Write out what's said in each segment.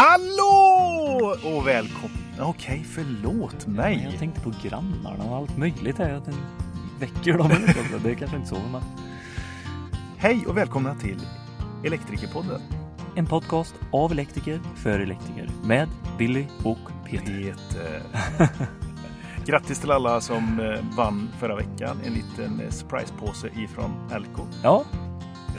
Hallå och välkommen. Okej, förlåt mig. Jag tänkte på grannarna och allt möjligt här. Att den väcker dem. det är kanske inte så. Men... Hej och välkomna till Elektrikerpodden. En podcast av elektriker för elektriker med Billy och Peter. Peter. Grattis till alla som eh, vann förra veckan. En liten eh, surprisepåse ifrån Elko. Ja,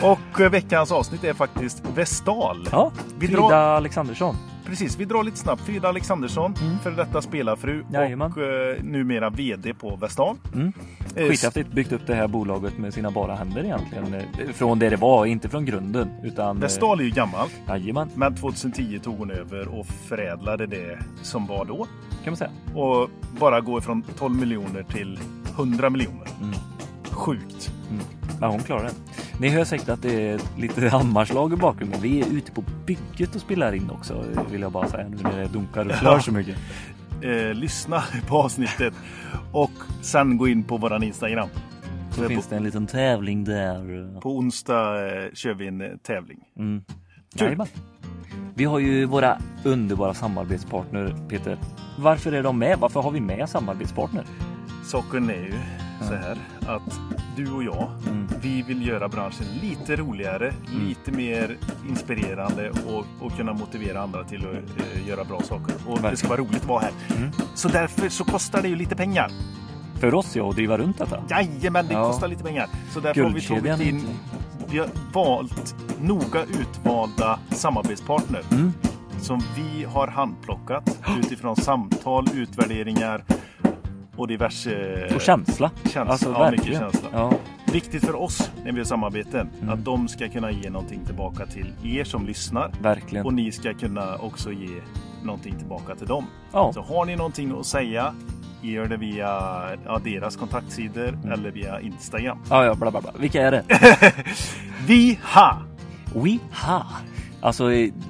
Och eh, veckans avsnitt är faktiskt Vestal. ja. Frida drar- Alexandersson. Precis, vi drar lite snabbt. Frida Alexandersson, Mm. för detta spelarfru Jajamän. och eh, numera VD på Vestal. Mm. Eh, Skithäftigt byggt upp det här bolaget med sina bara händer egentligen. Eh, Från det det var, inte från grunden. Utan, Vestal är ju gammalt, Jajamän, men 2010 tog hon över och förädlade det som var då. kan man säga. Och bara gå från 12 miljoner till 100 miljoner. Mm. Sjukt. Mm. Men hon klarar det. Ni hör säkert att det är lite hammarslag i bakgrunden. Vi är ute på bygget och spelar in också, vill jag bara säga nu när det dunkar och slår Ja. så mycket. Eh, lyssna på avsnittet och sen gå in på våran Instagram. Så finns på, det en liten tävling där. på onsdag eh, kör vi en eh, tävling. Mm. Kul. Vi har ju våra underbara samarbetspartner, Peter. Varför är de med? Varför har vi med samarbetspartner? Saken är ju så här att du och jag, Mm. vi vill göra branschen lite roligare, lite mer inspirerande och, och kunna motivera andra till att eh, göra bra saker. Och det ska Verkligen. vara roligt att vara här. Mm. Så därför så kostar det ju lite pengar. För oss ja, att driva runt detta. Jajamän, det Ja. kostar lite pengar. Så därför har vi tagit in, vi har valt noga utvalda samarbetspartner Mm. som vi har handplockat utifrån samtal, utvärderingar och diverse Och känsla. Känsla, Alltså ja, mycket verkligen. känsla. Ja. Viktigt för oss när vi har samarbeten, Mm. att de ska kunna ge någonting tillbaka till er som lyssnar Verkligen. och ni ska kunna också ge någonting tillbaka till dem. Ja. Så har ni någonting att säga, gör det via ja, deras kontaktsidor Mm. eller via Instagram. Ja, ja, bla, bla, bla. Vilka är det? Vi ha! WeHa. Alltså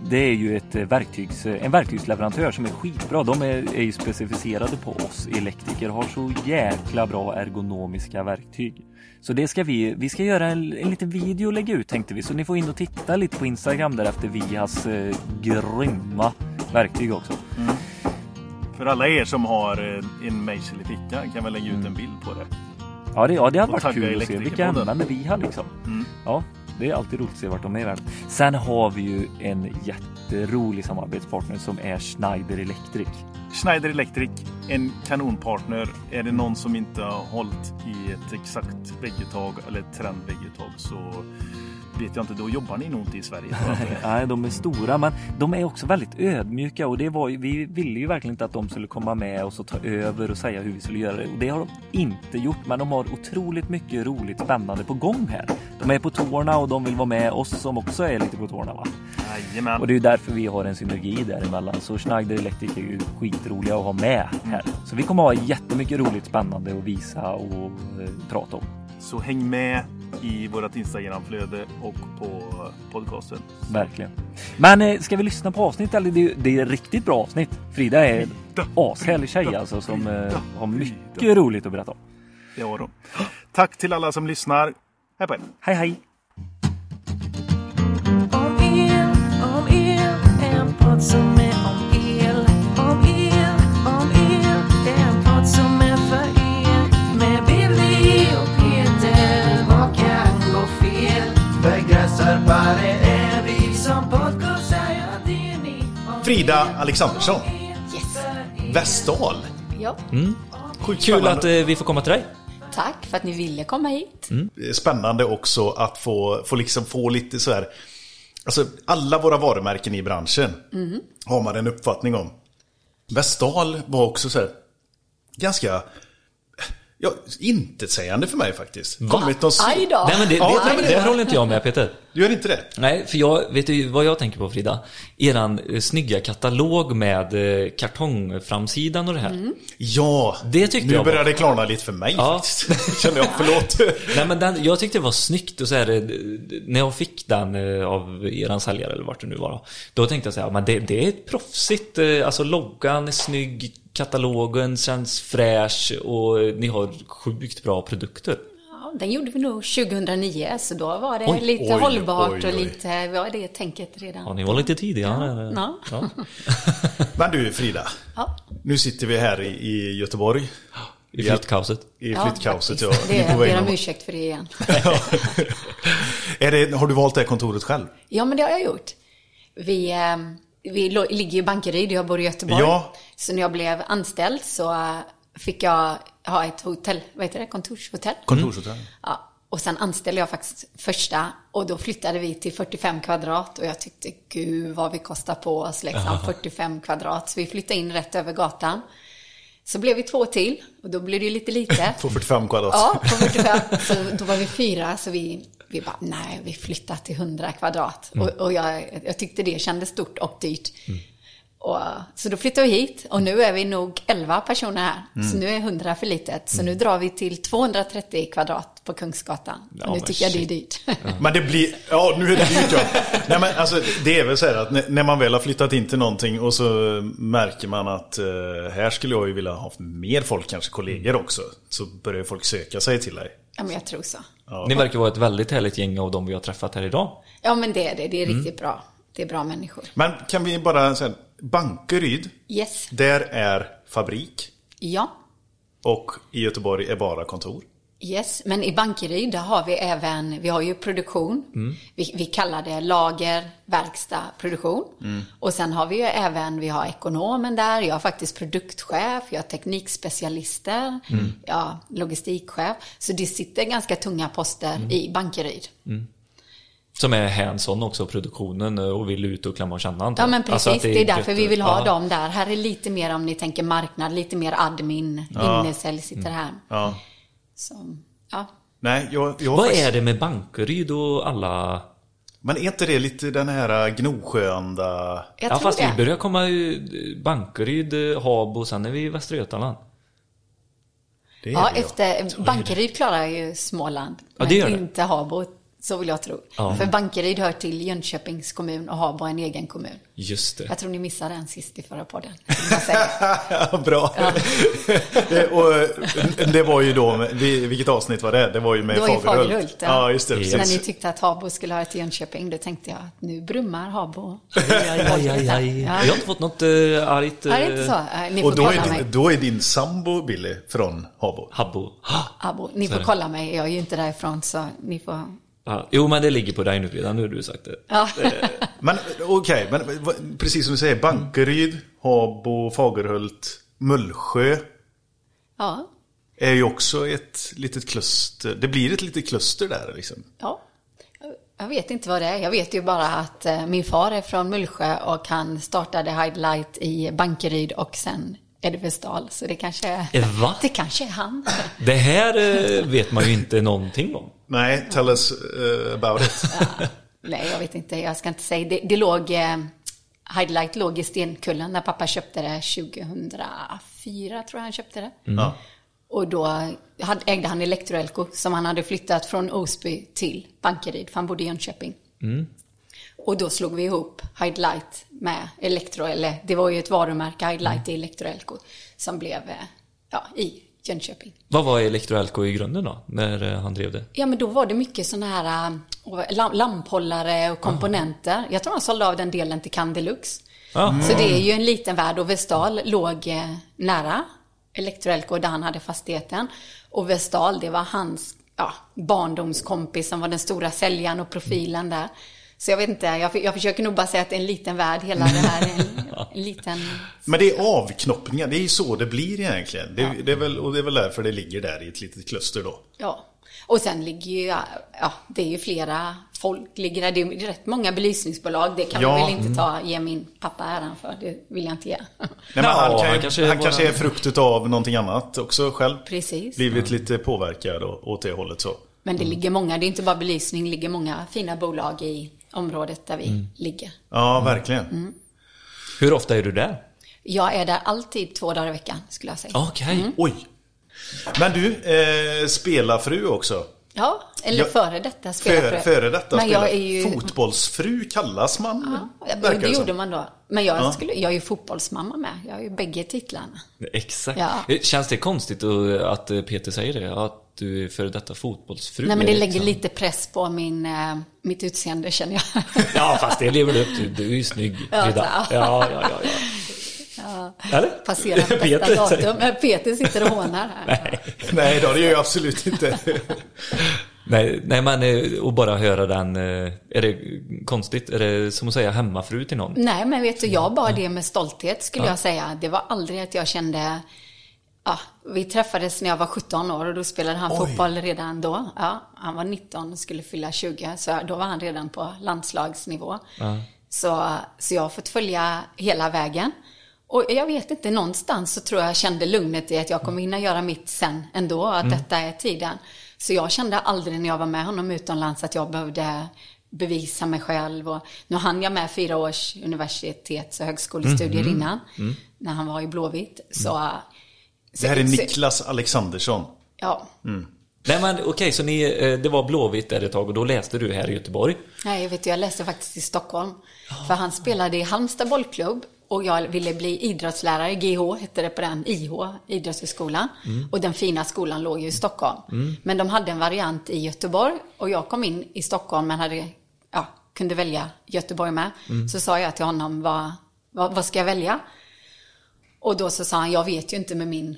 det är ju ett eh, verktygs, eh, en verktygsleverantör som är skitbra. De är, är ju specificerade på oss elektriker har så jäkla bra ergonomiska verktyg. Så det ska vi, vi ska göra en, en liten video och lägga ut tänkte vi. Så ni får in och titta lite på Instagram där efter Vias eh, grymma verktyg också. För alla er som har eh, en mejsel i fickan kan väl lägga ut en bild på det. Ja det, ja, det hade Och varit kul att se. Vilka använder vi har liksom? Mm. Ja, det är alltid roligt att se vart de är i världen. Sen har vi ju en jätterolig samarbetspartner som är Schneider Electric. Schneider Electric, en kanonpartner. Är det någon som inte har hållit i ett exakt vägguttag eller trendväggetag trendvägguttag så vet jag inte, då jobbar ni nog inte i Sverige. Nej, de är stora, men de är också väldigt ödmjuka och det var vi ville ju verkligen inte att de skulle komma med oss och ta över och säga hur vi skulle göra det. Och det har de inte gjort, men de har otroligt mycket roligt spännande på gång här. De är på tårna och de vill vara med oss som också är lite på tårna. Va? Jajamän. Och det är därför vi har en synergi däremellan. Så Schneider Electric är ju skitroliga att ha med här. Så vi kommer ha jättemycket roligt spännande att visa och eh, prata om. Så häng med i vårt Instagramflöde och på podcasten. Verkligen. Men eh, ska vi lyssna på avsnitt? Eller det, det är ett riktigt bra avsnitt. Frida är en ashärlig tjej alltså som eh, har mycket roligt att berätta om. Det har de. Tack till alla som lyssnar. Hej på er. Hej hej! Om el, om el, en podd som är Frida Alexandersson. er. Vestal. Ja, Sjukt Kul spännande. att eh, vi får komma till dig. tack för att ni ville komma hit. Spännande också att få, få, liksom få lite så här. Alltså alla våra varumärken i branschen har man en uppfattning om. Vestal var också så här. Ganska ja, intetsägande för mig faktiskt. Kommit någon- Aj då! Nej men det, Ja, det, nej, men det, det- håller inte jag med Peter. Du gör inte det? Nej, för jag, vet du vad jag tänker på Frida? Eran eh, snygga katalog med eh, kartongframsidan och det här. Ja, Det tyckte nu jag var- börjar det klarna lite för mig Ja. faktiskt. Känner jag, förlåt. Nej men den, jag tyckte det var snyggt och så här, eh, när jag fick den eh, av eran säljare eller vart det nu var då, då tänkte jag så här, men det, det är ett proffsigt, eh, alltså loggan är snygg, katalogen känns fräsch och ni har sjukt bra produkter. Ja, den gjorde vi nog 2009, så då var det Oj, lite oj, hållbart oj, och lite, var det tänket redan. Ja, ni var lite tidigare. Ja. Ja. Men du Frida, Ja. nu sitter vi här i, i Göteborg. I flyttkaoset. I Ja, flyttkaoset. Ja, faktiskt. Ni Det, är jag ber om ursäkt för det igen. är det, har du valt det kontoret själv? Ja, men det har jag gjort. Vi, eh, vi ligger i Bankeryd, jag bor i Göteborg. Ja. Så när jag blev anställd så eh, fick jag ha ett hotell, vad heter det, kontorshotell. Kontorshotell? Ja, och sen anställde jag faktiskt första och då flyttade vi till 45 kvadrat och jag tyckte gud vad vi kostar på oss liksom 45 kvadrat. Så vi flyttade in rätt över gatan. Så blev vi två till och då blev det ju lite lite. På 45 kvadrat? Ja, på 45. Så då var vi fyra, så vi, vi bara, nej, vi flyttar till 100 kvadrat. Och, och jag, jag tyckte det kändes stort och dyrt. Och, så då flyttade vi hit och nu är vi nog 11 personer här. Så nu är 100 för litet. Så nu drar vi till 230 kvadrat på Kungsgatan. Ja, och nu tycker jag det är shit. dyrt. Men det blir, ja nu är det dyrt ja. Nej men alltså det är väl så här att när- man väl har flyttat in till någonting och så märker man att eh, här skulle jag ju vilja ha mer folk, kanske kollegor också. Så börjar folk söka sig till dig. ja, men jag tror så. Ni verkar vara ett väldigt härligt gäng av de vi har träffat här idag. Ja, men det är det. Det är riktigt bra. Det är bra människor. Men kan vi bara säga, Bankeryd, Yes. där är fabrik Ja. och i Göteborg är bara kontor. Yes, men i Bankeryd där har vi även, vi har ju produktion. Vi, vi kallar det lager, verkstad, produktion. Och sen har vi ju även, vi har ekonomen där, jag har faktiskt produktchef, jag har teknikspecialister, jag har logistikchef. Så det sitter ganska tunga poster i Bankeryd. Som är hands-on också, produktionen eh, och vill ut och klämma och känna antar Ja men precis, Alltså att det är därför vi vill ha ja. dem där. Här är lite mer om ni tänker marknad, lite mer admin, innesälj sitter här. Ja. Så, ja. Nej, jag, jag Vad faktiskt- är det med Bankeryd och alla... Men är inte det lite den här Gnosjöanda... Jag ja fast det. vi börjar komma i Bankeryd, eh, Habo, sen är vi i Västra Götaland. Det är Ja, det, efter Bankeryd klarar ju Småland. Ja, men det gör det. inte Habo, så vill jag tro. Ja. För Bankeryd hör till Jönköpings kommun och Habo är en egen kommun. Just det. Jag tror ni missade den sist i förra podden. Ja, Bra. det, och, eh, det var ju då, vilket avsnitt var det? Det var ju med Det var ju Fagerhult. Fagerhult, ja. ja. just det. Ja. Precis. När ni tyckte att Habo skulle höra till Jönköping, då tänkte jag att nu brummar Habo. Aj, aj, aj, aj. Ja. Jag har inte fått något uh, argt... Ja, det är inte så. eh, Ni får Och då kolla är, mig. din, då är din sambo Billy från Habo. Habbo. Abo. Ni får det. kolla mig, jag är ju inte därifrån så ni får... Ja, jo men det ligger på dig nu redan, nu har du sagt det. Ja. Men okej, men vad- precis som du säger, Bankeryd, Habo, Fagerhult, Mullsjö ja. är ju också ett litet kluster. Det blir ett litet kluster där liksom. Ja. Jag vet inte vad det är. Jag vet ju bara att eh, min far är från Mullsjö och han startade Highlight i Bankeryd och sen Edvesdal. Så det kanske är... Eh, va? Det kanske är han. Det här eh, vet man ju inte någonting om. Nej, tell us eh, about it. Nej, jag vet inte. Jag ska inte säga. Det, det låg... Highlight låg i Stenkullen när pappa köpte det 2004, tror jag han köpte det. Ja. Och då hade, ägde han Electroelco som han hade flyttat från Osby till Bankeryd, för han bodde i Jönköping. Och då slog vi ihop Highlight med Electro, eller det var ju ett varumärke, Highlight i Electroelco, som blev eh, ja, i Jönköping. Vad var Electroalco i grunden då, när eh, han drev det? Ja, men då var det mycket sådana här lam- lamphållare och komponenter. Jag tror han sålde av den delen till Candelux. Ja. Så det är ju en liten värld och Vestal låg eh, nära Electroelco där han hade fastigheten. Och Vestal, det var hans ja, barndomskompis som var den stora säljaren och profilen där. Så jag vet inte, jag, jag försöker nog bara säga att det är en liten värld, hela det här är en, en liten... Men det är avknoppningar, det är ju så det blir egentligen. Det, det är väl, och det är väl därför det ligger där i ett litet kluster då. Ja. Och sen ligger ju, ja, det är ju flera folk ligger där. Det är rätt många belysningsbolag. Det kan Ja. man väl inte ta, ge min pappa äran för. Det vill jag inte ge. Nej, men Ja, han, kan, han kanske han var- kanske är frukt av någonting annat också själv. Precis. Blivit lite påverkad och, åt det hållet så. Men det ligger många, det är inte bara belysning, det ligger många fina bolag i området där vi ligger. Ja, verkligen. Hur ofta är du där? Jag är där alltid två dagar i veckan, skulle jag säga. Okej. Oj. Men du, eh, spelar fru också? Ja, eller Ja, före detta spelarfru. Före, före detta Men spelare. jag är ju... Fotbollsfru kallas man. Ja, det det gjorde man då. Men jag, Ja. skulle, jag är ju fotbollsmamma med. Jag har ju bägge titlarna. Exakt. Ja. Eh, Känns det konstigt att, eh, Peter säger det? Att du är före detta fotbollsfru? Nej, men det är lägger liksom- lite press på min, eh, mitt utseende känner jag. Ja, fast det lever du upp till. Du är ju snygg, Ja, Frida. så. Ja, ja, ja. Ja. Eller? Passerar bästa Peter datum. säger- Men Peter sitter och hånar här. Nej. Nej, då, det gör jag absolut inte. Nej, nej, men eh, och bara höra den. eh, Är det konstigt? Är det som att säga hemmafru till någon? Nej, men vet du, jag bar det med stolthet skulle jag säga. Det var aldrig att jag kände... Ja, vi träffades när jag var 17 år och då spelade han Oj. fotboll redan då. Ja, han var 19 och skulle fylla 20, så då var han redan på landslagsnivå. Så, så jag har fått följa hela vägen. Och jag vet inte, någonstans så tror jag kände lugnet i att jag kommer hinna göra mitt sen ändå, att detta är tiden. Så jag kände aldrig när jag var med honom utomlands att jag behövde bevisa mig själv. Och nu hann jag med fyra års universitets och högskolestudier innan, när han var i Blåvitt. Så, Det här är så- Niklas Alexandersson. Ja. Nej, men okej, så ni, eh, det var Blåvitt där ett tag och då läste du här i Göteborg. Nej, jag vet jag läste faktiskt i Stockholm. För han spelade i Halmstad bollklubb och jag ville bli idrottslärare. GH hette det på den, IH, Idrottshögskolan. Och den fina skolan låg ju i Stockholm. Men de hade en variant i Göteborg och jag kom in i Stockholm men hade, ja, kunde välja Göteborg med. Så sa jag till honom, vad, vad, vad ska jag välja? Och då så sa han, jag vet ju inte med min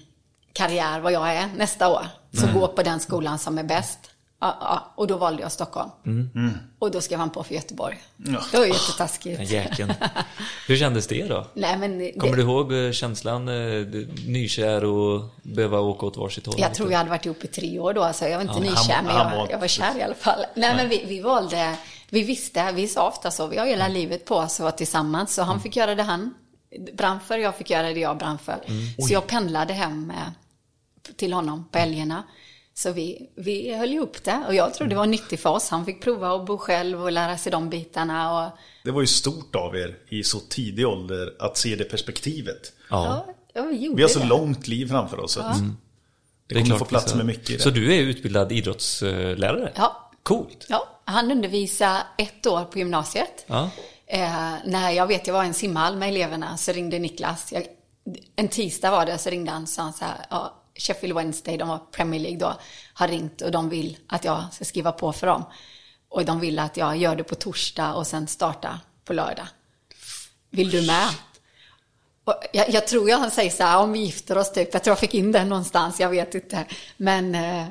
karriär vad jag är nästa år. Så gå på den skolan som är bäst. Ja, ja. Och då valde jag Stockholm. Och då skrev han på för Göteborg. Ja. Det var ju jättetaskigt. Den jäkeln. Hur kändes det då? Nej, men det, Kommer du ihåg eh, känslan, eh, nykär och behöva åka åt varsitt håll? Jag tror vi hade varit ihop i tre år då, så jag var inte Ja, nykär, han- men jag, var- jag var kär i alla fall. Nej, men vi, vi valde, vi visste, vi sa ofta så, vi har hela livet på oss att vara tillsammans, så han fick göra det han brann för, jag fick göra det jag brann för. Så jag pendlade hem eh, till honom på helgerna. Så vi, vi höll upp det och jag tror det var nyttigt för oss. Han fick prova att bo själv och lära sig de bitarna. Och, Det var ju stort av er i så tidig ålder att se det perspektivet. Ja, ja, ja, vi gjorde Vi har så det. långt liv framför oss. så att Det kommer få plats ska- med mycket. Så du är utbildad idrottslärare? Ja. Coolt. Ja, han undervisade ett år på gymnasiet. Ja. Eh, när jag vet jag var i en simhall med eleverna så ringde Niklas. Jag, en tisdag var det så ringde han och sa så här, ja, Sheffield Wednesday, de var Premier League då, har ringt och de vill att jag ska skriva på för dem. Och de vill att jag gör det på torsdag och sen starta på lördag. Vill du med? Jag, jag tror jag han säger så här, om vi gifter oss typ. Jag tror jag fick in den någonstans, jag vet inte. Men eh,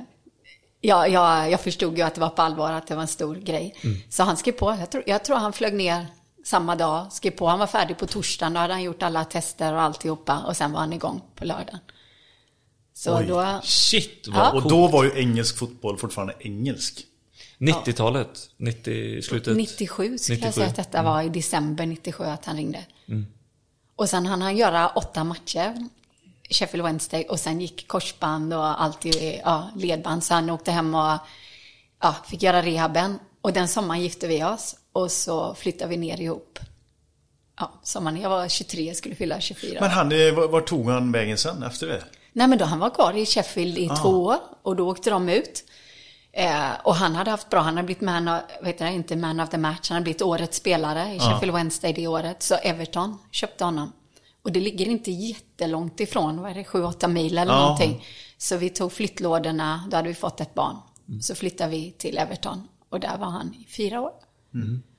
ja, jag, jag förstod ju att det var på allvar, att det var en stor grej. Så han skrev på. Jag tror, jag tror han flög ner samma dag, skrev på. Han var färdig på torsdagen, då hade han gjort alla tester och alltihopa. Och sen var han igång på lördagen. Så Oj. då... Shit, vad Ja. Och då var ju engelsk fotboll fortfarande engelsk. 90-talet? 90, slutet? 97 skulle 97. jag säga att detta var i december 97 att han ringde. Och sen hann han göra åtta matcher, Sheffield Wednesday, och sen gick korsband och allt i ja, ledband. Så han åkte hem och ja, fick göra rehaben. Och den sommaren gifte vi oss och så flyttade vi ner ihop. Ja, sommaren. Jag var 23, skulle fylla 24. Men han, var, var tog han vägen sen efter det? Nej, men då han var kvar i Sheffield i två år och då åkte de ut. Eh, och han hade haft bra, han hade blivit man of, vet du, inte man of the match, han hade blivit årets spelare i Sheffield Wednesday det året. Så Everton köpte honom. Och det ligger inte jättelångt ifrån, vad är det, 7-8 mil eller Ja. någonting. Så vi tog flyttlådorna, då hade vi fått ett barn. Så flyttade vi till Everton och där var han i fyra år.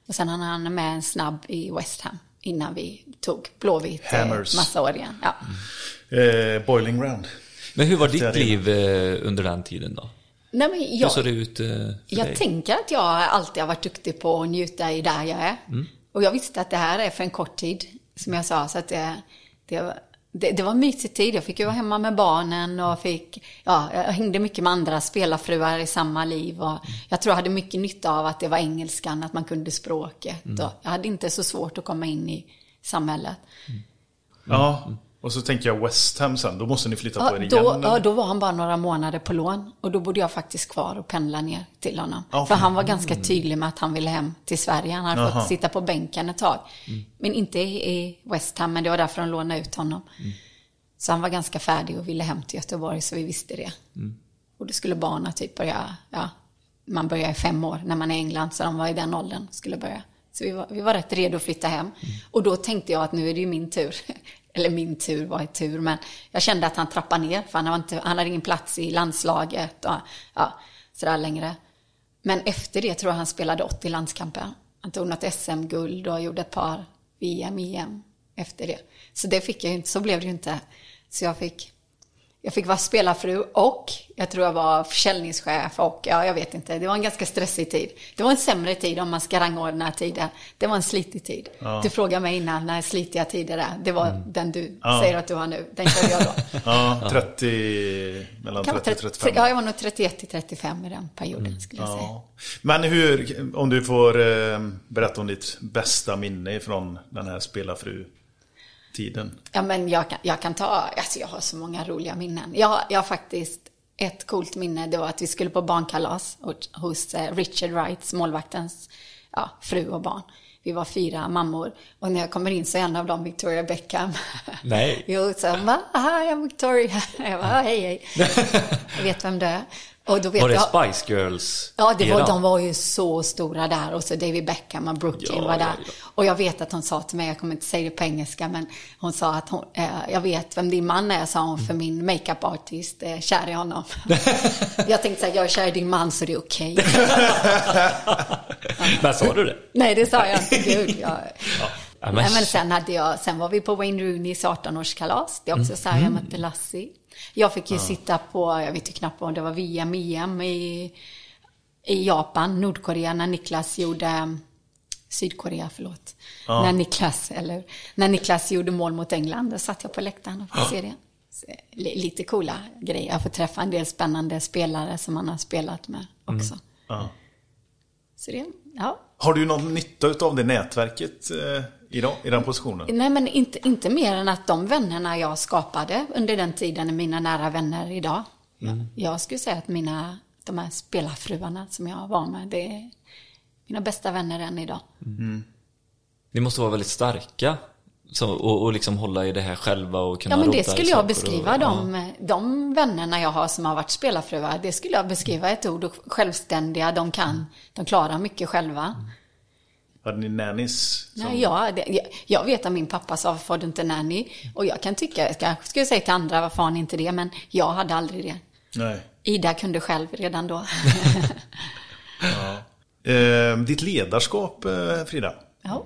Och sen hann han med en snabb i West Ham innan vi tog Blåvitt eh, Hammers. massa år igen. Ja. Eh, Boiling Ground. Men hur var Efter ditt liv eh, under den tiden då? Nej, men Hur jag, såg det ut eh, Jag dig? tänker att jag alltid har varit duktig på att njuta i där jag är. Mm. Och jag visste att det här är för en kort tid, som jag sa. Så att det, det, var- det, det var mysig tid. Jag fick ju vara hemma med barnen och fick, ja, jag hängde mycket med andra spelarfruar i samma liv. Och jag tror jag hade mycket nytta av att det var engelskan, att man kunde språket. Mm. Och jag hade inte så svårt att komma in i samhället. Ja, och så tänker jag West Ham sen. Då måste ni flytta på Ja, er igen. då, eller? ja, då var han bara några månader på lån och då bodde jag faktiskt kvar och pendla ner till honom. Ja, för han var ganska tydlig med att han ville hem till Sverige. Han hade Jaha. fått sitta på bänken ett tag. Men inte i West Ham, men det var därför de lånade ut honom. Så han var ganska färdig och ville hem till Göteborg, så vi visste det. Och då skulle barnen typ börja ja, man börjar i fem år när man är i England, så de var i den åldern skulle börja. Så vi var, vi var rätt redo att flytta hem. Och då tänkte jag att nu är det ju min tur. Eller min tur var i tur, men jag kände att han trappade ner, för han, var inte, han hade ingen plats i landslaget och ja, sådär längre. Men efter det tror jag han spelade 80 landskamper. Han tog något SM-guld och gjorde ett par VM, EM efter det. Så det fick jag ju inte, så blev det ju inte. Så jag fick, jag fick vara spelarfru och jag tror jag var försäljningschef och ja, jag vet inte. Det var en ganska stressig tid. Det var en sämre tid om man ska rangordna tider. Det var en slitig tid. Du frågade mig innan när slitiga tider är. Det var den du säger att du har nu. Den körde jag då. Ja, 30, mellan Kan vara 30 och 30 35. Ja, jag var nog 31 till 35 i den perioden skulle jag säga. Ja. Men hur, om du får eh, berätta om ditt bästa minne från den här spelarfru-tiden. Ja, men jag kan, jag kan ta, alltså jag har så många roliga minnen. Jag, jag har faktiskt ett coolt minne, det var att vi skulle på barnkalas hos- hos eh, Richard Wrights, målvaktens ja, fru och barn. Vi var fyra mammor och när jag kommer in så är en av dem Victoria Beckham. Nej. jo, så hon bara, hi I'm Victoria. Jag bara, hej hej. jag vet vem det är. Och då vet Var det jag, Spice Girls? Ja, det var, de var ju så stora där. Och så David Beckham och Brooklyn Ja, var ja, där. ja. Och jag vet att hon sa till mig, jag kommer inte säga det på engelska, men hon sa att hon, eh, jag vet vem din man är, sa hon, för min makeup artist är kär i honom. jag tänkte säga, jag är kär i din man så det är okej. Men sa du det? Nej, det sa jag inte. Gud, jag... Ja, men, sen, hade jag, sen var vi på Wayne Rooneys 18-årskalas. Det är också så här jag mötte Lassie. Jag fick ju sitta på, jag vet ju knappt om det var VM, EM i, i Japan, Nordkorea, när Niklas gjorde, Sydkorea, förlåt. När Niklas, eller, när Niklas gjorde mål mot England, då satt jag på läktaren och fick se det. Lite coola grejer. Jag får träffa en del spännande spelare som man har spelat med också. Ja. Så det, ja. Har du någon nytta av det nätverket eh, idag, i den positionen? Nej, men inte, inte mer än att de vännerna jag skapade under den tiden är mina nära vänner idag. Jag skulle säga att mina, de här spelarfruarna som jag var med, det är mina bästa vänner än idag. Ni måste vara väldigt starka. Så, och, och liksom hålla i det här själva och kunna Ja, men det i skulle jag beskriva. och, de, de vännerna jag har som har varit spelarfruar, det skulle jag beskriva i ett ord. Och självständiga, de kan, de klarar mycket själva. Hade ni nannies? som- Nej, ja, det, jag, jag vet att min pappa sa, varför du inte nanny? Och jag kan tycka, jag kanske skulle säga till andra, varför har ni inte det? Men jag hade aldrig det. Nej. Ida kunde själv redan då. Eh, ditt ledarskap, eh, Frida? ja.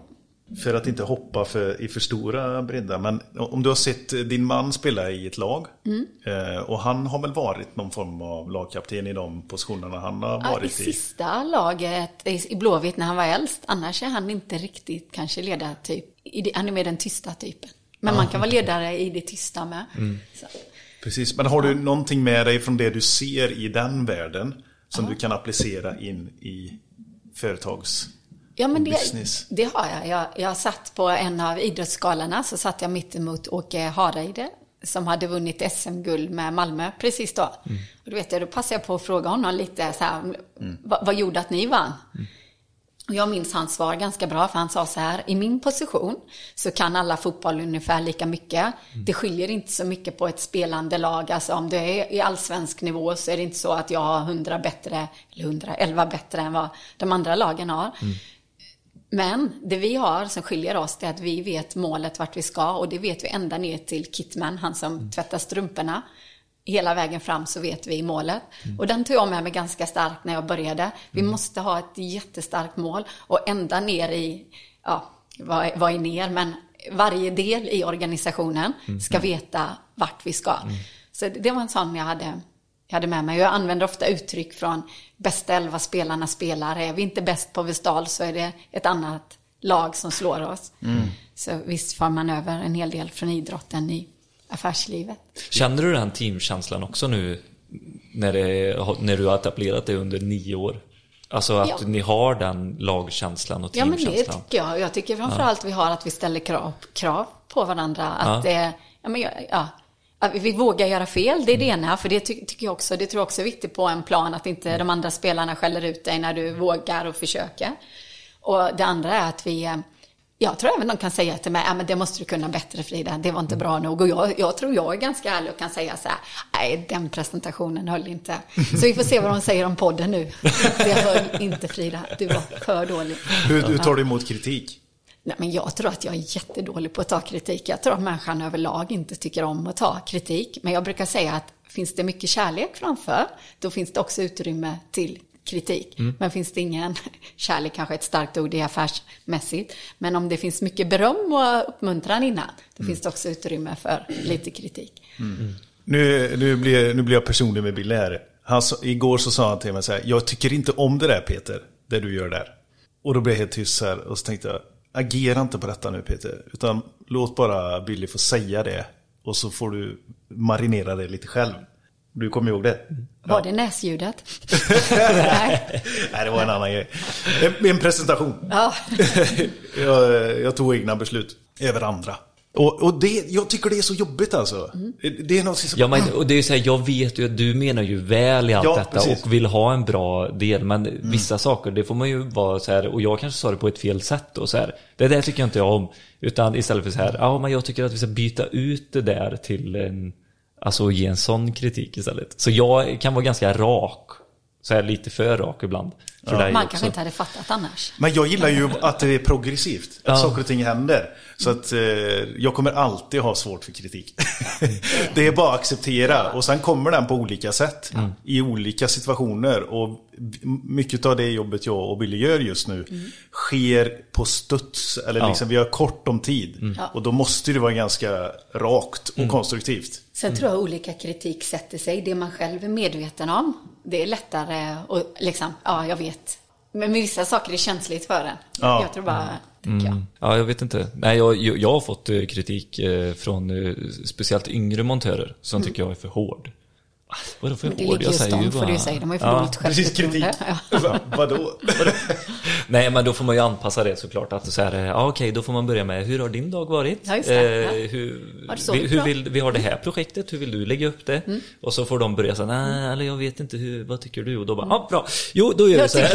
För att inte hoppa för, i för stora breddar. Men om du har sett din man spela i ett lag. Mm. Eh, och han har väl varit någon form av lagkapten i de positionerna han har Ja, I varit i. sista laget i Blåvitt när han var äldst. Annars är han inte riktigt kanske ledartyp. Han är mer den tysta typen. Men man kan vara ledare i det tysta med. Mm. Precis, men har du någonting med dig från det du ser i den världen som du kan applicera in i företags... Ja, men det, det har jag. jag. Jag satt på en av idrottsgalorna, så satt jag mitt emot Åke Hareide, som hade vunnit SM-guld med Malmö precis då. Och då vet jag, då passade jag på att fråga honom lite så här, vad, vad gjorde att ni vann? Och jag minns hans svar ganska bra, för han sa så här, i min position så kan alla fotboll ungefär lika mycket. Det skiljer inte så mycket på ett spelande lag, alltså om det är i allsvensk nivå så är det inte så att jag har 100 bättre, eller 111 bättre än vad de andra lagen har. Men det vi har som skiljer oss är att vi vet målet vart vi ska och det vet vi ända ner till Kitman, han som tvättar strumporna. Hela vägen fram så vet vi målet. Och den tog jag med mig ganska starkt när jag började. Vi måste ha ett jättestarkt mål och ända ner i, ja, vad vad är ner, men varje del i organisationen ska veta vart vi ska. Så det, det var en sån jag hade jag hade med mig. Jag använder ofta uttryck från bästa elva spelarna spelar. Är vi inte bäst på Vestal så är det ett annat lag som slår oss. Så visst får man över en hel del från idrotten i affärslivet. Känner du den teamkänslan också nu när, det, när du har etablerat det under nio år? Alltså att Ja. ni har den lagkänslan och Ja, men det teamkänslan? tycker jag. Jag tycker framförallt vi har att vi ställer krav, krav på varandra. Att, Ja. ja. ja, men, ja, ja, att vi vågar göra fel, det är det ena. För det ty- tycker jag också, det tror jag också är viktigt på en plan. Att inte de andra spelarna skäller ut dig när du vågar och försöker. Och det andra är att vi, eh, jag tror även de kan säga till mig, ja men det måste du kunna bättre Frida, det var inte bra nog. Och jag, jag tror jag är ganska ärlig och kan säga så här, nej den presentationen höll inte. Så vi får se vad de säger om podden nu. Det höll inte Frida, du var för dålig. Hur, hur tar du emot kritik? Nej, men jag tror att jag är jättedålig på att ta kritik. Jag tror att människan överlag inte tycker om att ta kritik. Men jag brukar säga att finns det mycket kärlek framför, då finns det också utrymme till kritik. Men finns det ingen, kärlek kanske är ett starkt ord, det är affärsmässigt. Men om det finns mycket beröm och uppmuntran innan, då finns det också utrymme för lite kritik. Nu, nu, blir, nu blir jag personlig med Bille här. Han, igår så sa han till mig så här, jag tycker inte om det där Peter, det du gör där. Och då blev jag helt tyst här och så tänkte jag, agera inte på detta nu Peter. Utan låt bara Billy få säga det. Och så får du marinera det lite själv. Du kommer ihåg det? Var det näsljudet? Nej. Nej, det var en annan grej. En, en presentation. Ja. jag, jag tog egna beslut över andra. Och, och det, jag tycker det är så jobbigt alltså. Det är något som... Ja, men, och det är så här, jag vet ju att du menar ju väl i allt Ja, detta precis. och vill ha en bra del. Men vissa saker, det får man ju vara så här, och jag kanske sa det på ett fel sätt och så här. Det där tycker jag inte jag om. Utan istället för så här, ja men jag tycker att vi ska byta ut det där till en, alltså ge en sån kritik istället. Så jag kan vara ganska rak. Så här lite för rak ibland. För dig Man också. kanske inte hade fattat annars. Men jag gillar ju att det är progressivt. Att Ja. saker och ting händer. Så att eh, jag kommer alltid ha svårt för kritik. det är bara att acceptera. Och sen kommer den på olika sätt. I olika situationer. Och mycket av det jobbet jag och Billy gör just nu sker på studs. Eller Ja. liksom vi har kort om tid. Och då måste det vara ganska rakt och konstruktivt. Sen tror jag olika kritik sätter sig. Det man själv är medveten om, det är lättare att liksom, ja, jag vet. Men med vissa saker är känsligt för en. Ja. Jag tror bara, tycker jag. Ja, jag vet inte. Nej, jag, jag har fått eh, kritik eh, från eh, speciellt yngre montörer som tycker jag är för hård. Ah, Vadå för hård? Jag just säger får bara- du ju säga. De har ju för Ja. dåligt Precis, kritik. självförtroende. Ja. Va- Vadå? Nej, men då får man ju anpassa det såklart. Att så här, eh, ja, okej, då får man börja med hur har din dag varit? Ja, just det. Ja. hur, Har du sovit vi, hur vill, vi har det här projektet, hur vill du lägga upp det? Mm. Och så får de börja säga, nej, eller jag vet inte, hur, vad tycker du? Och då bara, ja, bra, jo, då gör vi Jag så här.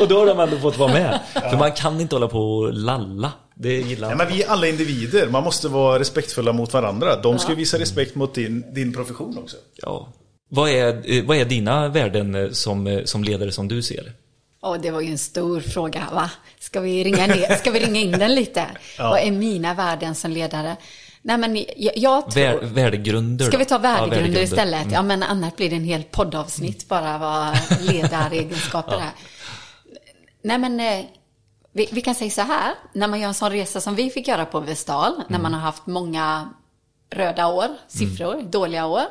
och då har de ändå fått vara med. För man kan inte hålla på och lalla. Det gillar Nej, men vi är alla individer. Man måste vara respektfulla mot varandra. De ska visa respekt mot din, din profession också. Ja. Vad är, eh, vad är dina värden eh, som, eh, som ledare som du ser? Åh, det var ju en stor fråga, va? Ska vi ringa, ner, ska vi ringa in den lite? Ja. Vad är mina värden som ledare? Nej, men jag, jag tror... Vär, värdegrunder Ska vi ta Ja, värdegrunder istället? Mm. Ja, men annars blir det en hel poddavsnitt bara vad ledaregenskaper är. Nej, men vi, vi kan säga så här. När man gör en sån resa som vi fick göra på Vestal, när Mm. man har haft många röda år, siffror, dåliga år,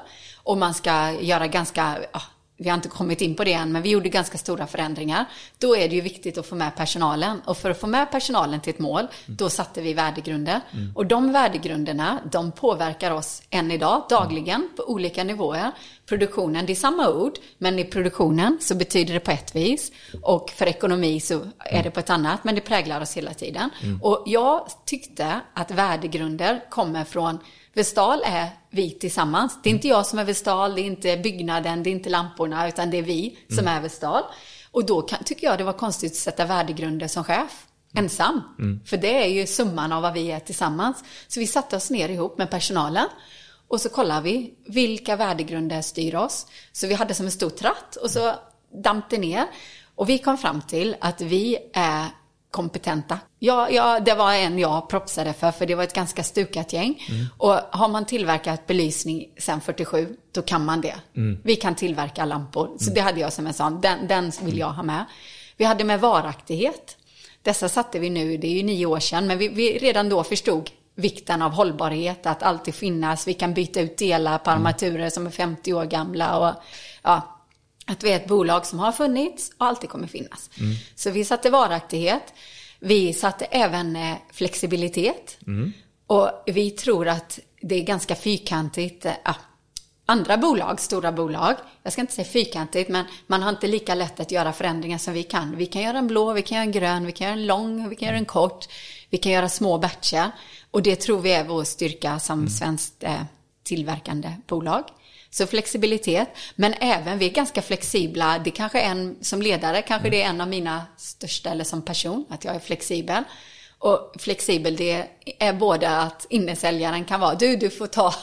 och man ska göra ganska, ja, vi har inte kommit in på det än, men vi gjorde ganska stora förändringar. Då är det ju viktigt att få med personalen. Och för att få med personalen till ett mål, då satte vi värdegrunder. Och de värdegrunderna, de påverkar oss än idag, dagligen, på olika nivåer. Produktionen, det är samma ord, men i produktionen så betyder det på ett vis. Och för ekonomi så är det på ett annat, men det präglar oss hela tiden. Och jag tyckte att värdegrunder kommer från Vestal är vi tillsammans. Det är inte jag som är Vestal, det är inte byggnaden, det är inte lamporna, utan det är vi som är Vestal. Och då kan, tycker jag det var konstigt att sätta värdegrunder som chef, ensam. För det är ju summan av vad vi är tillsammans. Så vi satte oss ner ihop med personalen. Och så kollade vi, vilka värdegrunder styr oss? Så vi hade som en stor tratt och så damp det ner. Och vi kom fram till att vi är kompetenta. Ja, ja, det var en jag propsade för, för det var ett ganska stukat gäng. Och har man tillverkat belysning sedan 47, då kan man det. Vi kan tillverka lampor. Så det hade jag som en sån, den, den vill jag ha med. Vi hade med varaktighet. Dessa satte vi nu, det är ju nio år sedan, men vi, vi redan då förstod vikten av hållbarhet, att alltid finnas, vi kan byta ut delar på armaturer som är 50 år gamla och ja, att vi är ett bolag som har funnits och alltid kommer finnas. Så vi satte varaktighet. Vi satte även eh, flexibilitet. Och vi tror att det är ganska fyrkantigt. eh, Ja, andra bolag, stora bolag, jag ska inte säga fyrkantigt, men man har inte lika lätt att göra förändringar som vi kan. Vi kan göra en blå, vi kan göra en grön, vi kan göra en lång, vi kan göra en kort. Vi kan göra små batcher. Och det tror vi är vår styrka som svenskt eh, tillverkande bolag. Så flexibilitet, men även vi är ganska flexibla. Det kanske en, som ledare, kanske det är en av mina största, eller som person, att jag är flexibel. Och flexibel, det är både att innesäljaren kan vara, du, du får ta,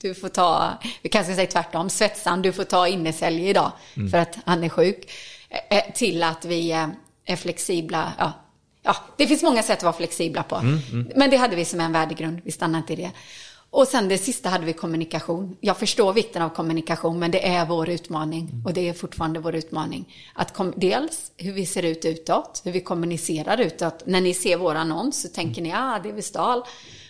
du får ta, vi kanske säger tvärtom, svetsaren, du får ta innesälj idag för att han är sjuk. Till att vi eh, är flexibla, ja, ja, det finns många sätt att vara flexibla på. Men det hade vi som en värdegrund, vi stannade inte i det. Och sen det sista hade vi kommunikation. Jag förstår vikten av kommunikation, men det är vår utmaning. Och det är fortfarande vår utmaning. Att kom, dels hur vi ser ut utåt, hur vi kommunicerar utåt. När ni ser vår annons så tänker ni, ah, det är Vestal.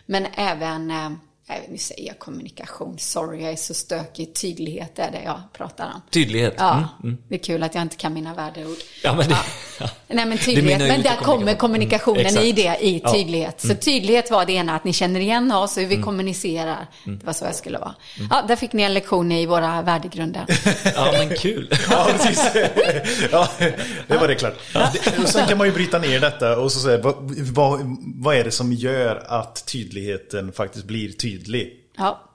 Men även, eh, nej, nu säger jag kommunikation, sorry, jag är så stökig. Tydlighet är det jag pratar om. Tydlighet. Ja, Mm. det är kul att jag inte kan mina värdeord. Ja, men det- ja. Nej men tydlighet, men där kommer kommunikation. kommunikationen Mm, i det, i Ja. Mm. tydlighet. Så tydlighet var det ena, att ni känner igen oss och hur vi kommunicerar. Mm. Det var så jag skulle vara. Ja, där fick ni en lektion i våra värdegrunder. Ja, men kul. Ja, precis. Ja, det var det klart. Och sen kan man ju bryta ner detta och så säga, vad, vad, vad är det som gör att tydligheten faktiskt blir tydlig? Ja.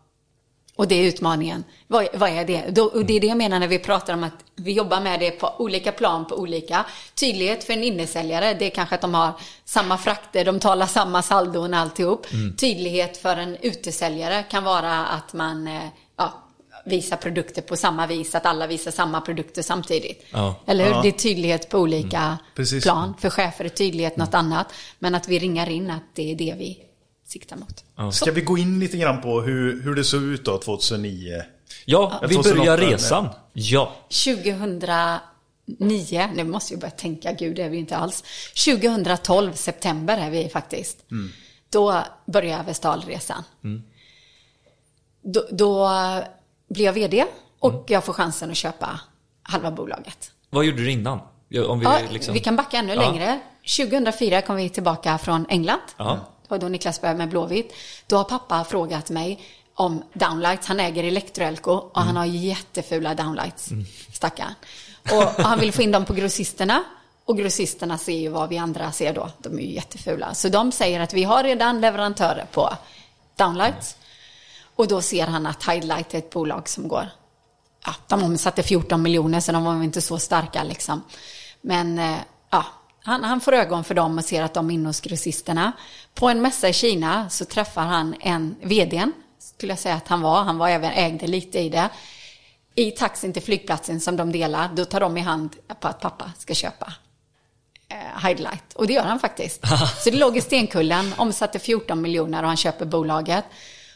Och det är utmaningen. Vad, vad är det? Då, och det är det jag menar när vi pratar om att vi jobbar med det på olika plan, på olika. Tydlighet för en innesäljare, det är kanske att de har samma frakter, de talar samma saldon alltihop. Tydlighet för en utesäljare kan vara att man eh, ja, visar produkter på samma vis, att alla visar samma produkter samtidigt. Ja. Eller hur? Ja. Det är tydlighet på olika Precis. plan. För chefer är tydlighet något annat. Men att vi ringar in att det är det vi siktar mot. Ska vi gå in lite grann på hur, hur det såg ut då 2009? Ja, vi 2008, börjar resan. Ja. 2009, nu måste jag börja tänka, gud det är vi inte alls. 2012, september är vi faktiskt. Då börjar Vestalresan. Då, då blir jag vd och jag får chansen att köpa halva bolaget. Vad gjorde du innan? Ja, Om vi, Ja, liksom... Vi kan backa ännu Ja. längre. 2004 kom vi tillbaka från England. Ja. Det var då Niklas började med Blåvitt. Då har pappa frågat mig om downlights. Han äger Electroelco och Mm. han har jättefula downlights. Stackarn. Och, och han vill få in dem på grossisterna. Och grossisterna ser ju vad vi andra ser då. De är ju jättefula. Så de säger att vi har redan leverantörer på downlights. Och då ser han att Highlight är ett bolag som går ja, de omsatte 14 miljoner så de var inte så starka liksom. Men eh, ja, han, han får ögon för dem och ser att de är inne hos grossisterna. På en mässa i Kina så träffar han en vdn, skulle jag säga att han var. Han var även ägde lite i det. I taxin till flygplatsen som de delar, då tar de i hand på att pappa ska köpa eh, Highlight. Och det gör han faktiskt. Så det låg i Stenkullen, omsatte 14 miljoner och han köper bolaget.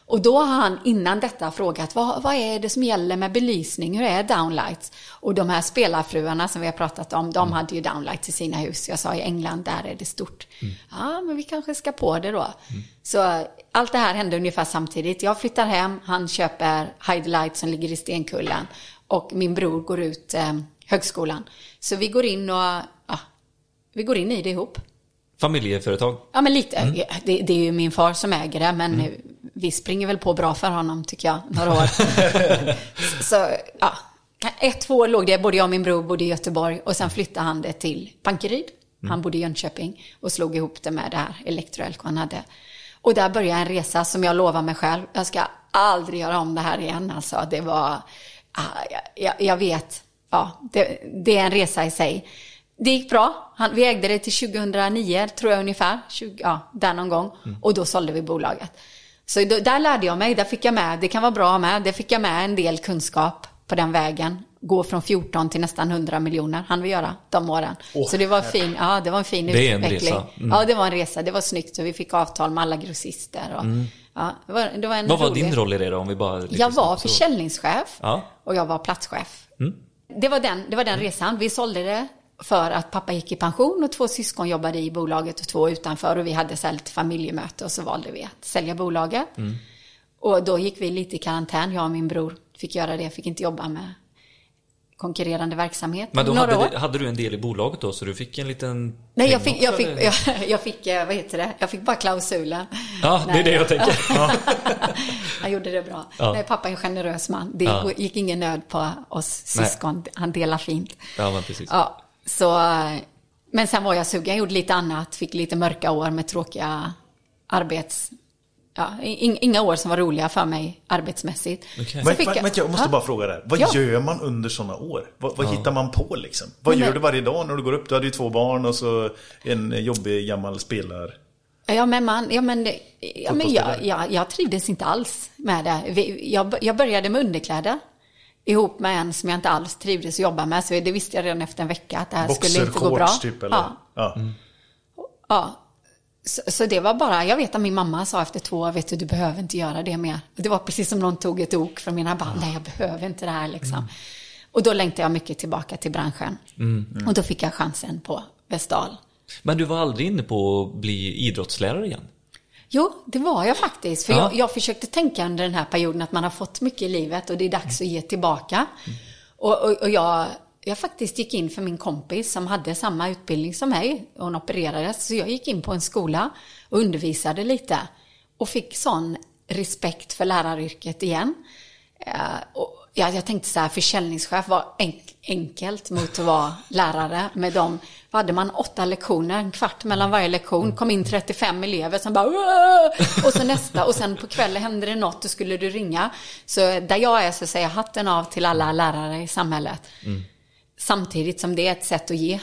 Och då har han innan detta frågat vad, vad är det som gäller med belysning, hur är downlights? Och de här spelarfruarna som vi har pratat om, de hade ju downlights i sina hus. Jag sa i England, där är det stort. Ja, men vi kanske ska på det då. Så allt det här hände ungefär samtidigt. Jag flyttar hem, han köper Highlight som ligger i Stenkullen. Och min bror går ut eh, högskolan. Så vi går in och, ja, vi går in i det ihop. Familjeföretag. Ja, men lite. Det, det är ju min far som äger det, men vi springer väl på bra för honom, tycker jag, några år. så, ja. Ett, två år låg det, både jag och min bror bodde i Göteborg och sen flyttade han det till Bankeryd. Han bodde i Jönköping och slog ihop det med det här Electroelco han hade. Och där började en resa som jag lovar mig själv, jag ska aldrig göra om det här igen. Alltså, det var, ah, jag, jag, jag vet, ja, det, det är en resa i sig. Det gick bra. Han, vi ägde det till 2009, tror jag ungefär. 20, ja, där någon gång. Och då sålde vi bolaget. Så då, där lärde jag mig, där fick jag med, det kan vara bra med, det fick jag med en del kunskap på den vägen. Gå från 14 till nästan 100 miljoner hann vi göra de åren. Åh, så det var, fin, ja, det var en fin Det är en utveckling. resa. Mm. Ja, det var en resa. Det var snyggt. Så vi fick avtal med alla grossister. Och, ja, det var, det var en Mm. Vad var rolig... din roll i det då? Om vi bara Jag var försäljningschef Ja. och jag var platschef. Det var den, det var den resan. Vi sålde det för att pappa gick i pension och två syskon jobbade i bolaget och två utanför och vi hade så här lite familjemöte och så valde vi att sälja bolaget. Och då gick vi lite i karantän, jag och min bror fick göra det, fick inte jobba med konkurrerande verksamhet. Men då Några hade, år. hade du en del i bolaget då, så du fick en liten... Nej, jag fick, jag fick, jag, jag fick, eh, vad heter det, jag fick bara klausulen. Ja, det är Nej. det jag tänker. Ja. Han gjorde det bra. Ja. Nej, pappa är en generös man. Det Ja. gick ingen nöd på oss Nej. syskon. Han delar fint. Ja, men precis. Ja, så, men sen var jag sugen. Jag gjorde lite annat. Fick lite mörka år med tråkiga arbets... ja, in, inga år som var roliga för mig arbetsmässigt. Så Men, fick men, men jag måste ja. bara fråga där. Vad Ja. gör man under sådana år? Vad, vad hittar man på liksom? Vad Nej, gör men- du varje dag när du går upp? Du hade ju två barn och så en jobbig gammal spelar. Ja men, man, ja, men, ja, men jag, jag, jag trivdes inte alls med det. Jag, jag började med underkläder ihop med en som jag inte alls trivdes att jobba med. Så det visste jag redan efter en vecka att det här skulle inte gå bra. Typ eller? Ja, Ja. ja. Så, så det var bara, jag vet att min mamma sa efter två år, vet du, du behöver inte göra det mer. Det var precis som någon tog ett ok från mina band, nej jag behöver inte det här liksom. Och då längtade jag mycket tillbaka till branschen. Och då fick jag chansen på Vestal. Men du var aldrig inne på att bli idrottslärare igen? Jo, det var jag faktiskt. För Ja. jag, jag försökte tänka under den här perioden att man har fått mycket i livet och det är dags att ge tillbaka. Och, och, och jag, jag faktiskt gick in för min kompis som hade samma utbildning som mig. Hon opererades. Så jag gick in på en skola och undervisade lite. Och fick sån respekt för läraryrket igen. Eh, och jag, jag tänkte så här, försäljningschef var enk, enkelt mot att vara lärare med dem. Vad hade man? Åtta lektioner, en kvart mellan varje lektion. Kom in 35 elever som bara "Åh!" Och så nästa. Och sen på kvällen hände det något, då skulle du ringa. Så där jag är så säger jag hatten av till alla lärare i samhället. Samtidigt som det är ett sätt att ge.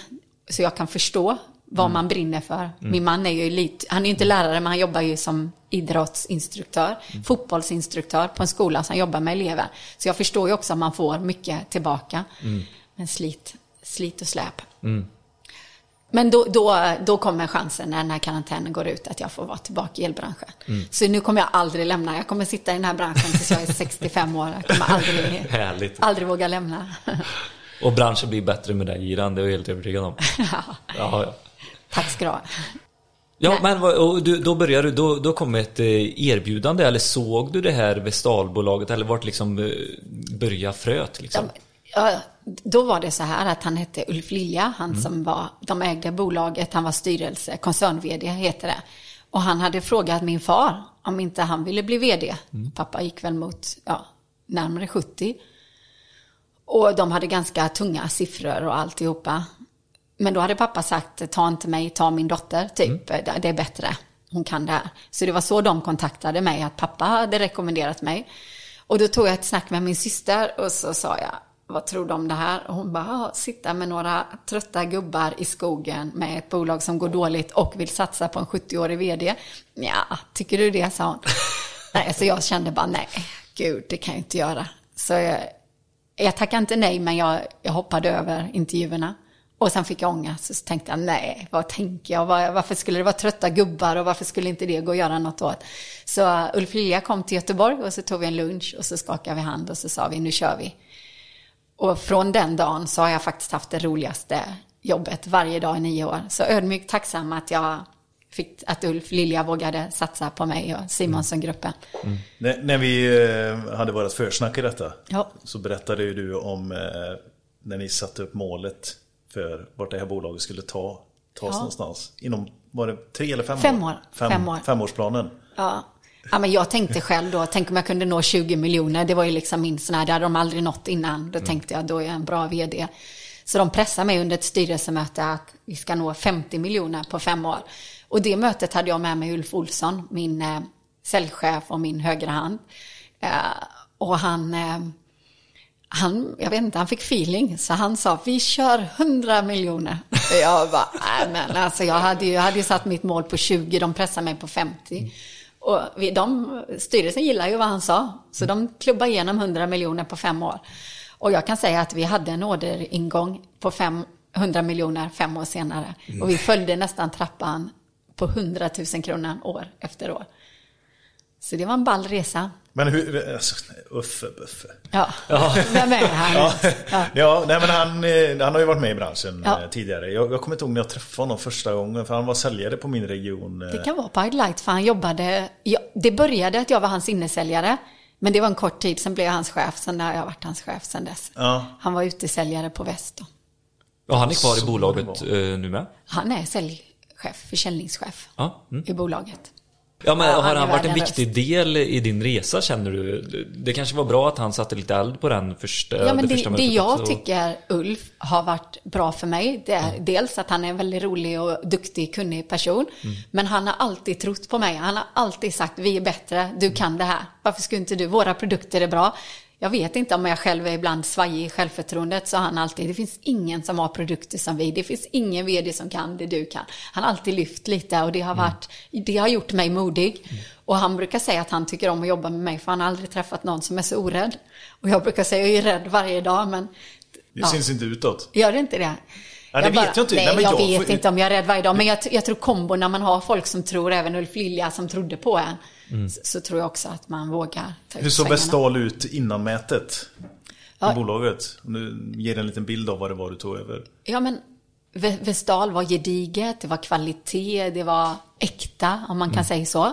Så jag kan förstå vad man brinner för. Min man är ju elit, han är ju inte lärare men han jobbar ju som idrottsinstruktör, fotbollsinstruktör på en skola som jobbar med elever. Så jag förstår ju också att man får mycket tillbaka. Men slit, slit och släp. Men då, då, då kommer chansen när den här karantänen går ut att jag får vara tillbaka i elbranschen. Så nu kommer jag aldrig lämna. Jag kommer sitta i den här branschen tills jag är 65 år. Jag kommer aldrig, aldrig våga lämna. Och branschen blir bättre med dig Giran, det är jag helt övertygad om. Ja, ja. Tack ska du ha. Ja, Nej. men du, då började du, då, då kom ett eh, erbjudande eller såg du det här Vestalbolaget eller vart liksom eh, börja fröt liksom? Ja, då var det så här att han hette Ulf Lilja, han som var, de ägde bolaget, han var styrelse, koncern-vd heter det. Och han hade frågat min far om inte han ville bli vd. Pappa gick väl mot, ja, närmare 70. Och de hade ganska tunga siffror och alltihopa. Men då hade pappa sagt, ta inte mig, ta min dotter, typ. Det det är bättre. Hon kan det här. Så det var så de kontaktade mig, att pappa hade rekommenderat mig. Och då tog jag ett snack med min syster och så sa jag, vad tror du om det här? Och hon bara, "Ja, sitta med några trötta gubbar i skogen med ett bolag som går dåligt och vill satsa på en 70-årig vd. Ja, tycker du det? sa hon. nej, så jag kände bara, nej, gud, det kan jag inte göra. Så jag, jag tackade inte nej, men jag, jag hoppade över intervjuerna. Och sen fick jag ångest, så tänkte jag, nej, vad tänker jag? Var, varför skulle det vara trötta gubbar och varför skulle inte det gå att göra något åt? Så Ulf Lilja kom till Göteborg och så tog vi en lunch och så skakade vi hand och så sa vi, nu kör vi. Och från den dagen så har jag faktiskt haft det roligaste jobbet varje dag i nio år. Så ödmjukt tacksam att jag fick, att Ulf Lilja vågade satsa på mig och Simonsson-gruppen. När, när vi eh, hade vårt försnack i detta Ja. så berättade ju du om eh, när ni satte upp målet för vart det här bolaget skulle ta, tas Ja. någonstans. Inom, var det tre eller fem, Fem år. Fem, Fem år. Femårsplanen. Ja. ja, men jag tänkte själv då, tänk om jag kunde nå 20 miljoner. Det var ju liksom min sån här, det hade de aldrig nått innan. Då tänkte jag, då är jag en bra vd. Så de pressade mig under ett styrelsemöte att vi ska nå 50 miljoner på fem år. Och det mötet hade jag med mig Ulf Olsson, min eh, säljchef och min högra hand. Eh, och han, eh, han, jag vet inte, han fick feeling. Så han sa, vi kör 100 miljoner. Jag bara, nej men alltså jag hade ju, jag hade ju satt mitt mål på 20, de pressade mig på 50. Och vi, de, styrelsen gillar ju vad han sa. Så de klubbade igenom 100 miljoner på fem år. Och jag kan säga att vi hade en orderingång på 500 miljoner fem år senare. Och vi följde nästan trappan på 100 000 kronor år efter år. Så det var en ball resa. Men hur, alltså, Uffe Buffe. Ja, vem är han? Ja, Ja. ja nej, men han, eh, han har ju varit med i branschen Ja. eh, tidigare. Jag, jag kommer inte ihåg när jag träffade honom första gången, för han var säljare på min region. eh. Det kan vara på Highlight för han jobbade, ja, det började att jag var hans innesäljare. Men det var en kort tid, sen blev jag hans chef, sen har jag varit hans chef sen dess. Ja. Han var utesäljare på Väst då. Ja, han är kvar i bolaget eh, nu med. Han är säljchef, försäljningschef Ja, mm. i bolaget. Ja men har han varit en viktig del i din resa känner du? Det kanske var bra att han satte lite eld på den första, Ja, men det, det mötet jag också. tycker Ulf har varit bra för mig, det är dels att han är en väldigt rolig och duktig, kunnig person. Men han har alltid trott på mig. Han har alltid sagt, vi är bättre, du kan det här. Varför skulle inte du? Våra produkter är bra. Jag vet inte om jag själv är ibland svajig i självförtroendet, så han alltid, det finns ingen som har produkter som vi, det finns ingen vd som kan det du kan. Han har alltid lyft lite och det har, varit, det har gjort mig modig. Och han brukar säga att han tycker om att jobba med mig, för han har aldrig träffat någon som är så orädd. Och jag brukar säga, jag är rädd varje dag, men Det Ja. syns inte utåt. Gör det inte det? Ja, det vet jag inte. Nej, Nej, jag, jag vet får- inte om jag är rädd varje dag. Men jag, jag tror kombon när man har folk som tror, även Ulf Lilja som trodde på en, så, så tror jag också att man vågar ta Hur ut såg. Vestal ut innan mätet? Ja. Bolaget? Om du ger en liten bild av vad det var du tog över. Ja, men Ve- Vestal var gediget, det var kvalitet, det var äkta, om man kan säga så.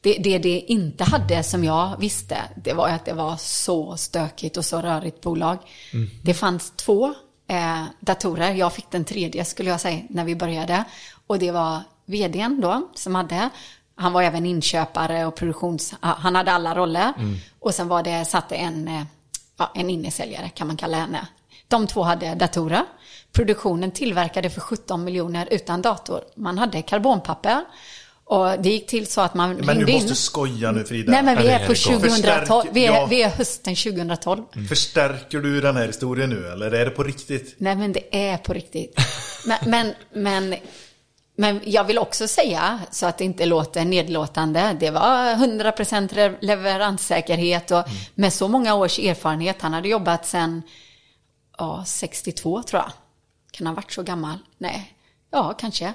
Det, det det inte hade som jag visste, det var att det var så stökigt och så rörigt bolag. Det fanns två eh, datorer, jag fick den tredje skulle jag säga när vi började. Och det var vdn då som hade, han var även inköpare och produktions, han hade alla roller. Och sen var det, satt en, eh, ja, en innesäljare kan man kalla henne. De två hade datorer. Produktionen tillverkade för 17 miljoner utan dator. Man hade karbonpapper. Och det gick till så att man Men du in. måste skoja nu Frida. Nej men vi är på galet. 2012. Vi är, vi är hösten 2012. Förstärker du den här historien nu eller är det på riktigt? Nej men det är på riktigt. Men, men, men, men jag vill också säga, så att det inte låter nedlåtande, det var 100% re- leveranssäkerhet och med så många års erfarenhet, han hade jobbat sedan ja, 62 tror jag. Kan han ha varit så gammal? Nej, ja kanske.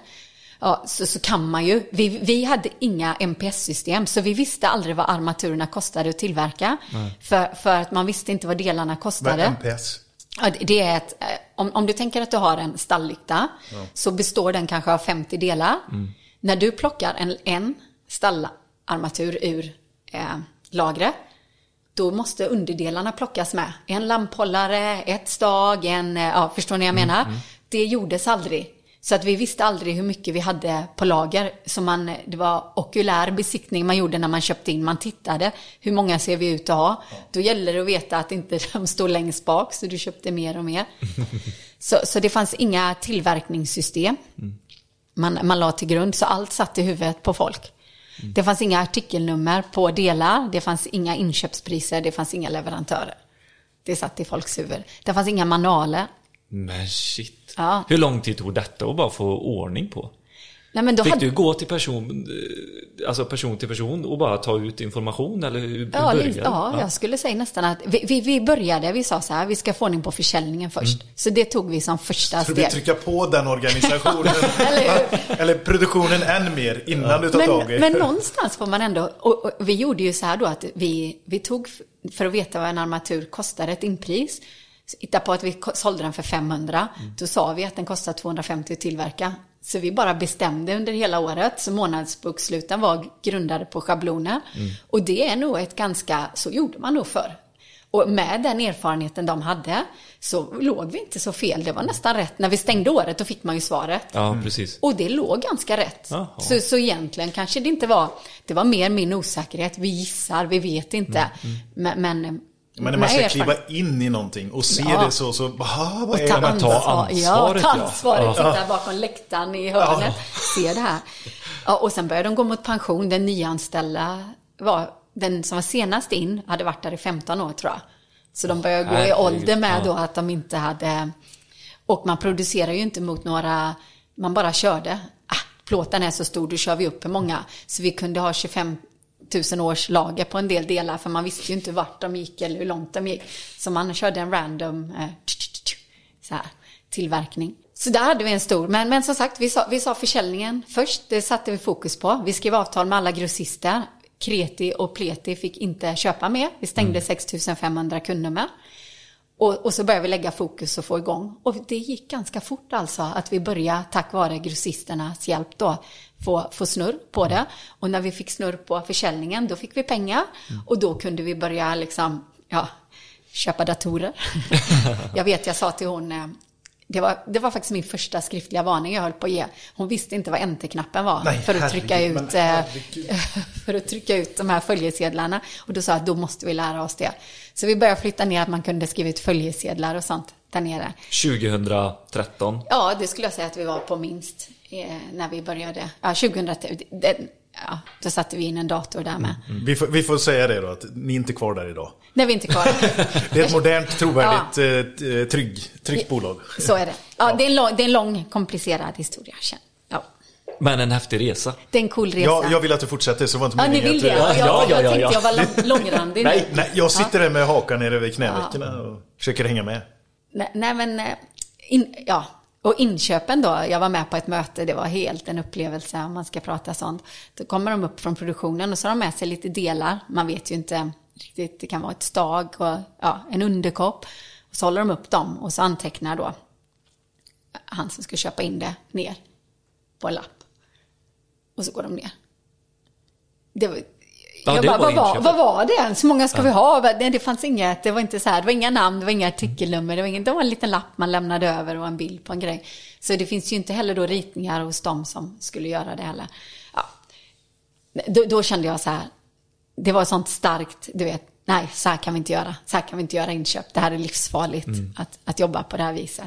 Ja, så, så kan man ju. Vi, vi hade inga MPS-system, så vi visste aldrig vad armaturerna kostade att tillverka. För, för att man visste inte vad delarna Vad är kostade. MPS? Ja, det- är ett, eh, om, om du tänker att du har en stalllykta så består den kanske av 50 delar. När du plockar en, en stallarmatur ur eh, lagret, då måste underdelarna plockas med. En lamphållare, ett stag, en, eh, ja förstår ni vad jag menar? Det gjordes aldrig. Så att vi visste aldrig hur mycket vi hade på lager. Så man, det var okulär besiktning man gjorde när man köpte in. Man tittade, hur många ser vi ut att ha? Då gäller det att veta att inte de står längst bak, så du köpte mer och mer. Så, så det fanns inga tillverkningssystem man, man la till grund, så allt satt i huvudet på folk. Det fanns inga artikelnummer på delar, det fanns inga inköpspriser, det fanns inga leverantörer. Det satt i folks huvud. Det fanns inga manualer. Men shit. Ja. Hur lång tid tog detta att bara få ordning på? Nej, men då Fick hade... du gå till person, eh, alltså person till person och bara ta ut information eller hur, Ja, började det? ja, jag skulle säga nästan att vi, vi, vi började, vi sa så här, vi ska få ordning på försäljningen först. Så det tog vi som första Så du steg. trycka på den organisationen? Eller eller produktionen än mer innan du tar tag i? Men, men någonstans får man ändå, och, och vi gjorde ju så här då att vi, vi tog, för att veta vad en armatur kostade, ett inpris, hitta på att vi sålde den för 500, då sa vi att den kostar 250 att tillverka. Så vi bara bestämde under hela året, så månadsboksluten var grundade på schabloner. Och det är nog ett ganska, så gjorde man nog förr. Och med den erfarenheten de hade så låg vi inte så fel. Det var nästan rätt. När vi stängde året då fick man ju svaret. Ja, precis. Och det låg ganska rätt. Så, så egentligen kanske det inte var, det var mer min osäkerhet. Vi gissar, vi vet inte. Men, men, Men när man ska kliva in i någonting och se Ja. det så, så aha, vad är ta det? men ta ansvar. Ja, ansvaret, ta ja. ansvaret. Sitta bakom läktaren i hörnet. Se det här. Ja, och sen började de gå mot pension. Den nyanställda var, den som var senast in, hade varit där i 15 år tror jag. Så de började gå i ålder med ja. då att de inte hade... Och man producerar ju inte mot några... Man bara körde. Ah, plåten är så stor, då kör vi upp hur många. Så vi kunde ha 25 000 års lager på en del delar, för man visste ju inte vart de gick eller hur långt de gick. Så man körde en random eh, så här, tillverkning. Så där hade vi en stor, men, men som sagt, vi sa, vi sa försäljningen först, det satte vi fokus på. Vi skrev avtal med alla grossister. Kreti och Pleti fick inte köpa mer. Vi stängde 6500 kundnummer. Och, och så började vi lägga fokus och få igång. Och det gick ganska fort alltså att vi började, tack vare grossisternas hjälp då, få, få snurr på det. Och när vi fick snurr på försäljningen, då fick vi pengar. Och då kunde vi börja liksom, ja, köpa datorer. jag vet, jag sa till hon, eh, det var, det var faktiskt min första skriftliga varning jag höll på att ge. Hon visste inte vad enter-knappen var Nej, för, att trycka herregud, ut, eh, herregud. för att trycka ut de här följesedlarna. Och då sa jag att då måste vi lära oss det. Så vi började flytta ner att man kunde skriva ut följesedlar och sånt där nere. 2013. Ja, det skulle jag säga att vi var på minst när vi började. Ja, 2010. Det, ja, då satte vi in en dator där med. Vi, får, vi får säga det då, att ni är inte kvar där idag. När vi inte kvar. Det är ett modernt, trovärdigt, eh, trygg, tryggt bolag. Så är det. Ja, det, är en lång, det är en lång, komplicerad historia. Ja. Men en häftig resa. Det är en cool resa. Ja, jag vill att du fortsätter, så var inte Ja, ni meningen vill att- det? Ja, Ja, jag, ja, ja, jag ja. tänkte jag var lång, långrandig. Nej, Nej, jag sitter där med hakan nere vid knävecken och försöker hänga med. Nej, nej men, eh, in, ja. Och inköpen då, jag var med på ett möte, det var helt en upplevelse om man ska prata sånt. Då kommer de upp från produktionen och så har de med sig lite delar. Man vet ju inte riktigt, det kan vara ett stag och ja, en underkopp. Och så håller de upp dem och så antecknar då han som ska köpa in det ner på en lapp. Och så går de ner. Det var, Ja, jag bara, var vad, var, vad var det ens? Hur många ska vi ha? Nej, det fanns inget, det var inte så här, det var inga namn, det var inga artikelnummer, det var, ingen, det var en liten lapp man lämnade över och en bild på en grej. Så det finns ju inte heller då ritningar hos dem som skulle göra det heller. Ja. Då, då kände jag så här, det var sånt starkt, du vet, nej, så här kan vi inte göra, så här kan vi inte göra inköp, det här är livsfarligt Mm. att, att jobba på det här viset.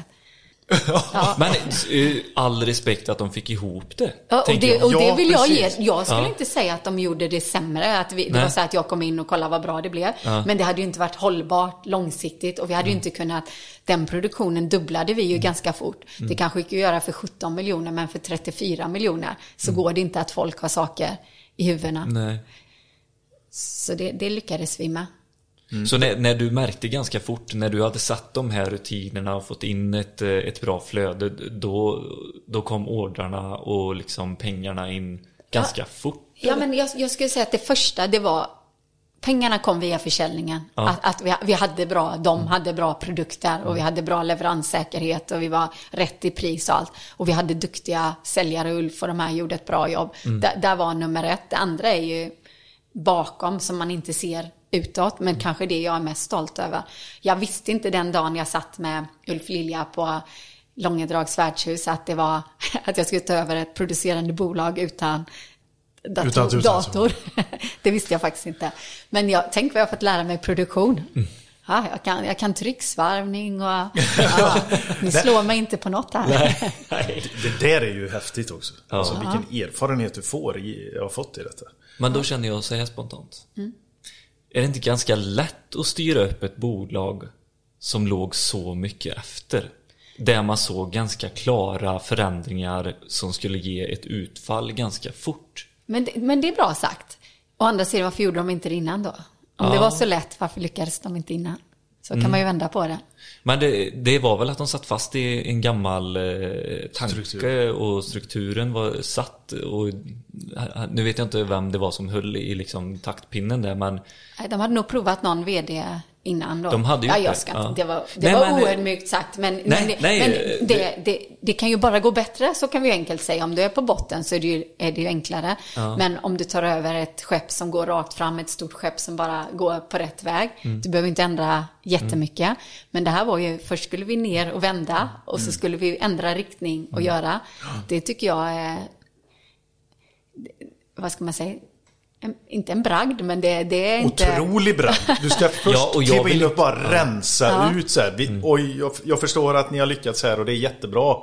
Men eh, all respekt att de fick ihop det. Ja, och det, och det Ja, vill jag ge. Jag skulle Ja. inte säga att de gjorde det sämre. Att vi, det Nej. var så att jag kom in och kollade vad bra det blev. Men det hade ju inte varit hållbart långsiktigt. Och vi hade Mm. ju inte kunnat... Den produktionen dubblade vi ju ganska fort. Mm. Det kanske gick att göra för 17 miljoner, men för 34 miljoner så Mm. går det inte att folk har saker i huvudena. Nej. Så det, det lyckades vi med. Så när, när du märkte ganska fort, när du hade satt de här rutinerna och fått in ett, eh, ett bra flöde, då, då kom ordrarna och liksom pengarna in ganska fort? Ja, men jag, jag skulle säga att det första, det var Pengarna kom via försäljningen. Ja. Att, att vi, vi hade bra, de hade bra produkter och vi hade bra leveranssäkerhet och vi var rätt i pris och allt. Och vi hade duktiga säljare, Ulf och de här gjorde ett bra jobb. Där, där var nummer ett. Det andra är ju bakom som man inte ser utåt, men kanske det jag är mest stolt över. Jag visste inte den dagen jag satt med Ulf Lilja på Långedrags värdshus att det var att jag skulle ta över ett producerande bolag utan dator. Utan tusan dator. det visste jag faktiskt inte. Men jag, tänk vad jag har fått lära mig produktion. Mm. Ja, jag, kan, jag kan trycksvarvning och ja, ni slår mig inte på något här. Nej. Det där är ju häftigt också. Alltså vilken erfarenhet du får, i, jag har fått i detta. Men då känner jag så här spontant. Mm. Är det inte ganska lätt att styra upp ett bolag som låg så mycket efter? Där man såg ganska klara förändringar som skulle ge ett utfall ganska fort. Men, det, men det är bra sagt. Å andra sidan, varför gjorde de inte det innan då? Om det Ja. Mm. var så lätt, varför lyckades de inte innan? Så kan man ju vända på det. Men det, det var väl att de satt fast i en gammal eh, tanke Struktur. och strukturen var satt och nu vet jag inte vem det var som höll i liksom taktpinnen där men De hade nog provat någon vd innan då. De hade gjort ja, jag det, ska ja. inte, Det var, det Nej, var men- oödmjukt sagt, men, Nej, men, det, nej, men eh, det, det, det, kan ju bara gå bättre, så kan vi ju enkelt säga. Om du är på botten så är det ju, är det ju enklare. Men om du tar över ett skepp som går rakt fram, ett stort skepp som bara går på rätt väg. Mm. Du behöver inte ändra jättemycket. Men det här var ju, först skulle vi ner och vända och Mm. så skulle vi ändra riktning och göra. Det tycker jag är, vad ska man säga, en, inte en bragd, men det, det är inte... Otrolig brand. Du ska först Ja, och kliva in och bara rensa Ja. ut så här. Vi, Oj, jag, jag förstår att ni har lyckats här och det är jättebra.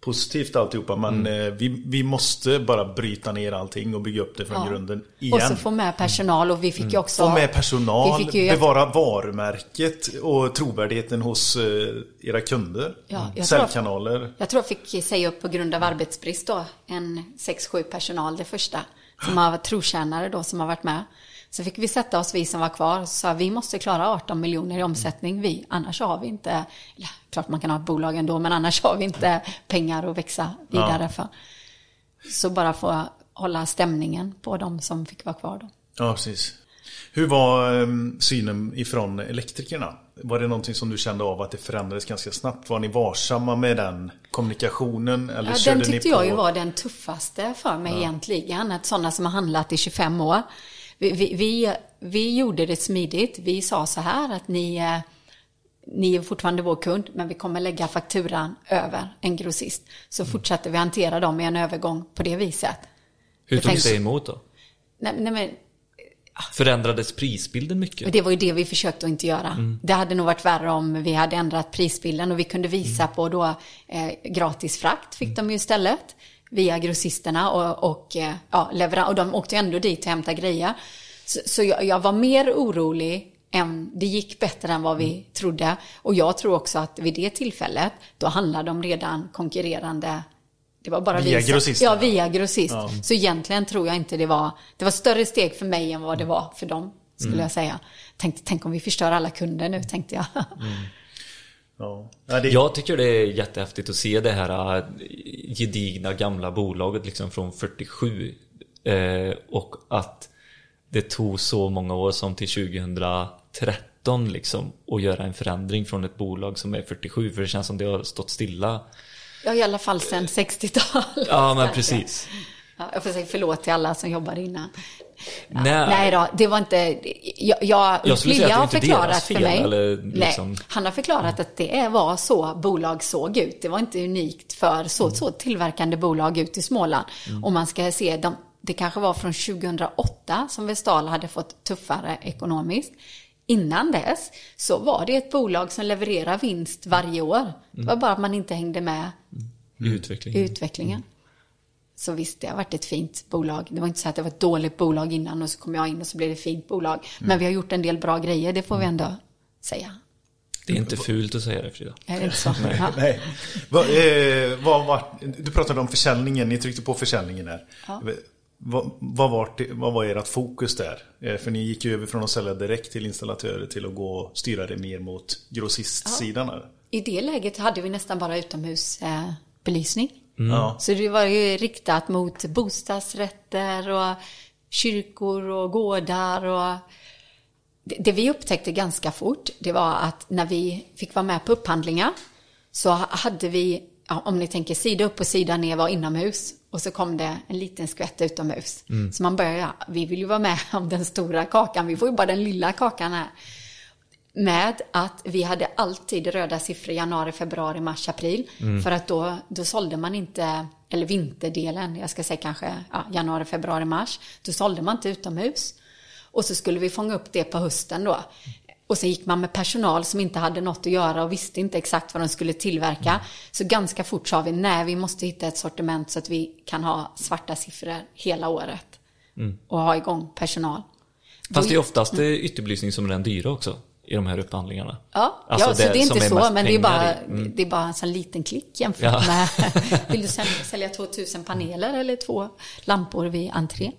Positivt alltihopa, men Mm. eh, vi, vi måste bara bryta ner allting och bygga upp det från Ja. grunden igen. Och så få med personal och vi fick ju också... Få med personal, vi fick ju, bevara varumärket och trovärdigheten hos eh, era kunder. Ja, jag tror-. Jag tror jag fick säga upp på grund av arbetsbrist då, en 6-7 personal det första. Som har varit trotjänare då, som har varit med. Så fick vi sätta oss, vi som var kvar, och sa vi måste klara 18 miljoner i omsättning vi, annars har vi inte, eller klart man kan ha ett bolag ändå, men annars har vi inte pengar att växa vidare för. Så bara få hålla stämningen på de som fick vara kvar då. Ja, precis. Hur var eh, synen ifrån elektrikerna? Var det någonting som du kände av att det förändrades ganska snabbt? Var ni varsamma med den kommunikationen? Eller Ja, den tyckte på? jag ju var den tuffaste för mig egentligen. Att sådana som har handlat i 25 år. Vi, vi, vi, vi gjorde det smidigt. Vi sa så här att ni, ni är fortfarande vår kund, men vi kommer lägga fakturan över en grossist. Så fortsätter vi hantera dem i en övergång på det viset. Hur tänkte- det emot då? Nej, nej men Förändrades prisbilden Och mycket? det var ju det vi försökte att inte göra. Det hade nog varit värre om vi hade ändrat prisbilden och vi kunde visa på då eh, gratis frakt fick de ju istället via grossisterna och, och, eh, ja, leveran- och de åkte ändå dit och hämtade grejer. Så, så jag, jag var mer orolig än, det gick bättre än vad vi trodde. Och jag tror också att vid det tillfället, då handlade de redan konkurrerande det var bara Via grossisterna? Ja, via grossist. Så egentligen tror jag inte det var, det var större steg för mig än vad det var för dem, skulle jag säga. Tänkte, tänk om vi förstör alla kunder nu, tänkte jag. Ja. Ja, det, Jag tycker det är jättehäftigt att se det här äh, gedigna gamla bolaget liksom från 47 eh, och att det tog så många år som till 2013 liksom att göra en förändring från ett bolag som är 47 för det känns som det har stått stilla. Ja, i alla fall sedan 60-talet. Ja men precis. Ja, jag får säga förlåt till alla som jobbar innan. Ja, Nej. nej då, det var inte... Jag, jag, Jag skulle säga att det inte är deras förklarat fel, för mig. eller liksom- Nej, han har förklarat att det var så bolag såg ut. Det var inte unikt för så, så tillverkande bolag ut i Småland. Om man ska se, de, det kanske var från 2008 som Vestal hade fått tuffare ekonomiskt. Innan dess så var det ett bolag som levererar vinst varje år. Det var bara att man inte hängde med I utveckling. i utvecklingen. Så visst, det har varit ett fint bolag. Det var inte så att det var ett dåligt bolag innan och så kom jag in och så blev det ett fint bolag. Men vi har gjort en del bra grejer, det får vi ändå säga. Det är inte fult att säga det Frida. Är det inte så? Ja. Nej. Vad, eh, vad var, du pratade om försäljningen, ni tryckte på försäljningen här. Vad, vad, var, vad var ert fokus där? Eh, För ni gick ju över från att sälja direkt till installatörer till att gå och styra det mer mot grossistsidan. här. I det läget hade vi nästan bara utomhusbelysning. Eh, belysning. Ja. Så det var ju riktat mot bostadsrätter och kyrkor och gårdar och det, det vi upptäckte ganska fort, det var att när vi fick vara med på upphandlingar så hade vi, ja, om ni tänker sida upp och sida ner var inomhus och så kom det en liten skvätt utomhus. Så man började, ja, vi vill ju vara med om den stora kakan, vi får ju bara den lilla kakan här. Med att vi hade alltid röda siffror januari, februari, mars, april. För att då, då sålde man inte, eller vinterdelen, jag ska säga kanske ja, januari, februari, mars. Då sålde man inte utomhus. Och så skulle vi fånga upp det på hösten då. Och så gick man med personal som inte hade något att göra och visste inte exakt vad de skulle tillverka. Så ganska fort sa vi, nej vi måste hitta ett sortiment så att vi kan ha svarta siffror hela året. Och ha igång personal. Fast det är oftast det ytterbelysning som är den dyra också i de här upphandlingarna. Ja, Alltså ja så det är som inte så, mest men det är, bara. Mm. det är bara en sån liten klick jämfört Ja. med... Vill du sälja, sälja 2000 paneler eller två lampor vid entrén?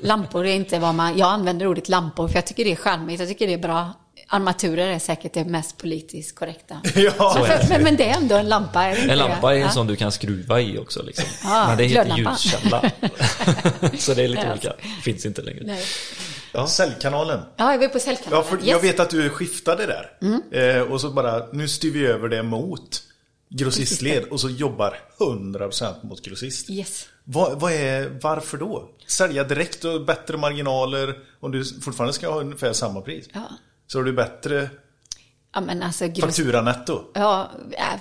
Lampor är inte vad man... Jag använder ordet lampor för jag tycker det är charmigt, jag tycker det är bra. Armaturer är säkert det mest politiskt korrekta. Ja, Så är det. men, men det är ändå en lampa, är det En lampa är en Ja. sån du kan skruva i också liksom. Ja, Men det heter ljuskälla. så det är lite olika. Finns inte längre. Nej. Säljkanalen. Ja, jag var på Ja, säljkanalen. för Yes. Jag vet att du skiftade där. Mm. Eh, och så bara, nu styr vi över det mot grossistled och så jobbar 100% mot grossist. Yes. Vad, vad är, varför då? Sälja direkt och bättre marginaler om du fortfarande ska ha ungefär samma pris. Ja. Så har du bättre Ja, men alltså, gross- fakturanetto. Ja,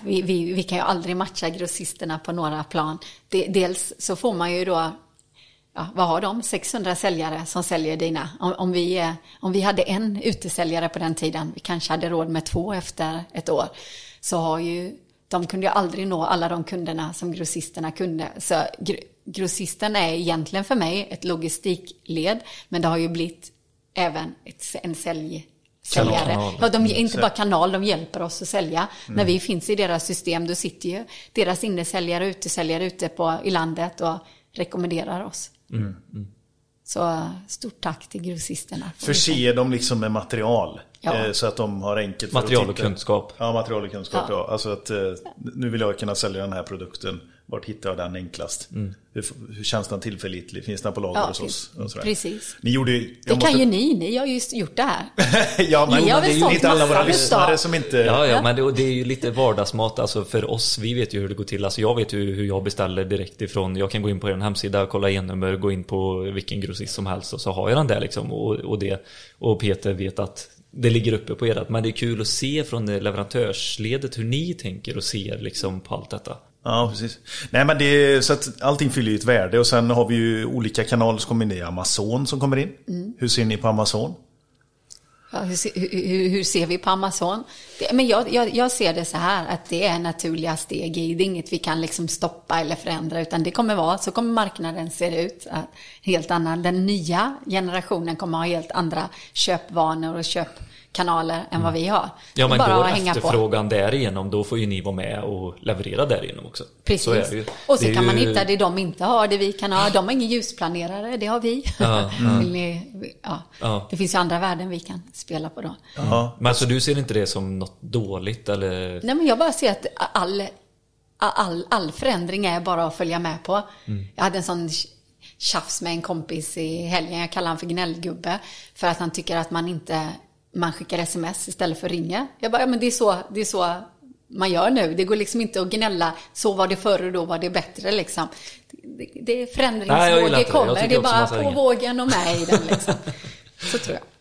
vi, vi, vi kan ju aldrig matcha grossisterna på några plan. De, dels så får man ju då, ja, vad har de? 600 säljare som säljer dina. Om, om, vi, eh, om vi hade en utesäljare på den tiden, vi kanske hade råd med två efter ett år, så har ju, de kunde ju aldrig nå alla de kunderna som grossisterna kunde. Så gr- grossisten är egentligen för mig ett logistikled, men det har ju blivit även ett, en sälj säljare. Kanal. Ja, de är inte bara kanal, de hjälper oss att sälja. När vi finns i deras system, då sitter ju deras innesäljare och utesäljare ute på, i landet och rekommenderar oss. Så stort tack till grossisterna. säga. Förse dem liksom med material. Ja. Eh, så att de har enkelt för Material att och kunskap. Ja, material och kunskap. Ja. Ja. Alltså att eh, nu vill jag kunna sälja den här produkten. Vart hittar jag den enklast? Hur, hur känns den tillförlitlig? Finns den på lager Ja, hos oss? Och precis. Ni gjorde, Det måste- kan ju ni, ni har ju gjort det här. ja, men Ni har det väl är ju inte alla våra lyssnare som inte... Ja, ja, men det, det är ju lite vardagsmat alltså för oss. Vi vet ju hur det går till. Alltså jag vet ju hur jag beställer direkt ifrån. Jag kan gå in på er hemsida, kolla e-nummer, gå in på vilken grossist som helst och så har jag den där liksom. Och, och, det, och Peter vet att det ligger uppe på ert. Men det är kul att se från det leverantörsledet hur ni tänker och ser liksom på allt detta. Ja, precis. Nej men det så att allting fyller ju ett värde och sen har vi ju olika kanaler som kommer in. Det är Amazon som kommer in. Hur ser ni på Amazon? Ja, hur, hur, hur, ser vi på Amazon? Det, men jag, jag, jag ser det så här att det är naturliga steg i. Det är inget vi kan liksom stoppa eller förändra utan det kommer vara, så kommer marknaden se ut. Helt annan, den nya generationen kommer ha helt andra köpvanor och köpkanaler än vad vi har. Mm. Ja men bara går att hänga på. efterfrågan därigenom då får ju ni vara med och leverera därigenom också. Precis. Så är det ju. Och så kan man ju- hitta det de inte har, det vi kan ha. De har ingen ljusplanerare, det har vi. Ja, ni, ja. Ja. Det finns ju andra värden vi kan spela på då. Ja. Men alltså du ser inte det som något dåligt eller? Nej, men jag bara ser att all, all, all förändring är bara att följa med på. Mm. Jag hade en sån tjafs med en kompis i helgen. Jag kallar honom för gnällgubbe. För att han tycker att man inte man skickar sms istället för ringer. Jag bara, ja, men det är, så, det är så man gör nu. Det går liksom inte att gnälla. Så var det förr och då var det bättre liksom. Det, det är förändringsvågor kommer. Det är bara på ringa. vågen och med i den liksom. Så tror jag.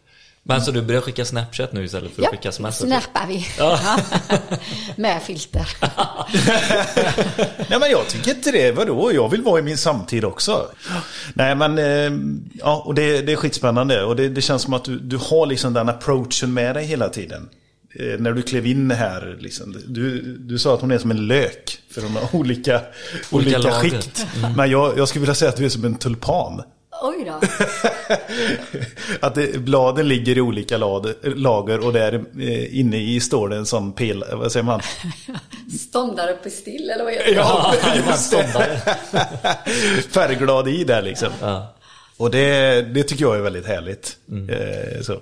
Men så du börjar skicka Snapchat nu istället för att skicka sms? snappar vi. Ja. med filter. Nej men jag tycker inte det. Vadå? Jag vill vara i min samtid också. Nej men, eh, ja och det, det är skitspännande. Och det, det känns som att du, du har liksom den approachen med dig hela tiden. Eh, när du klev in här liksom. Du, du sa att hon är som en lök. För hon har olika, olika, lager. skikt. Men jag, jag skulle vilja säga att du är som en tulpan. Oj då. Att det, bladen ligger i olika lager, och där eh, inne i står det en sån pel, vad säger man? Ståndar uppe still eller vad heter det? Ja, just det. ståndare. Färgglad i där liksom. Ja. Och det, det tycker jag är väldigt härligt. Eh, så. Eh,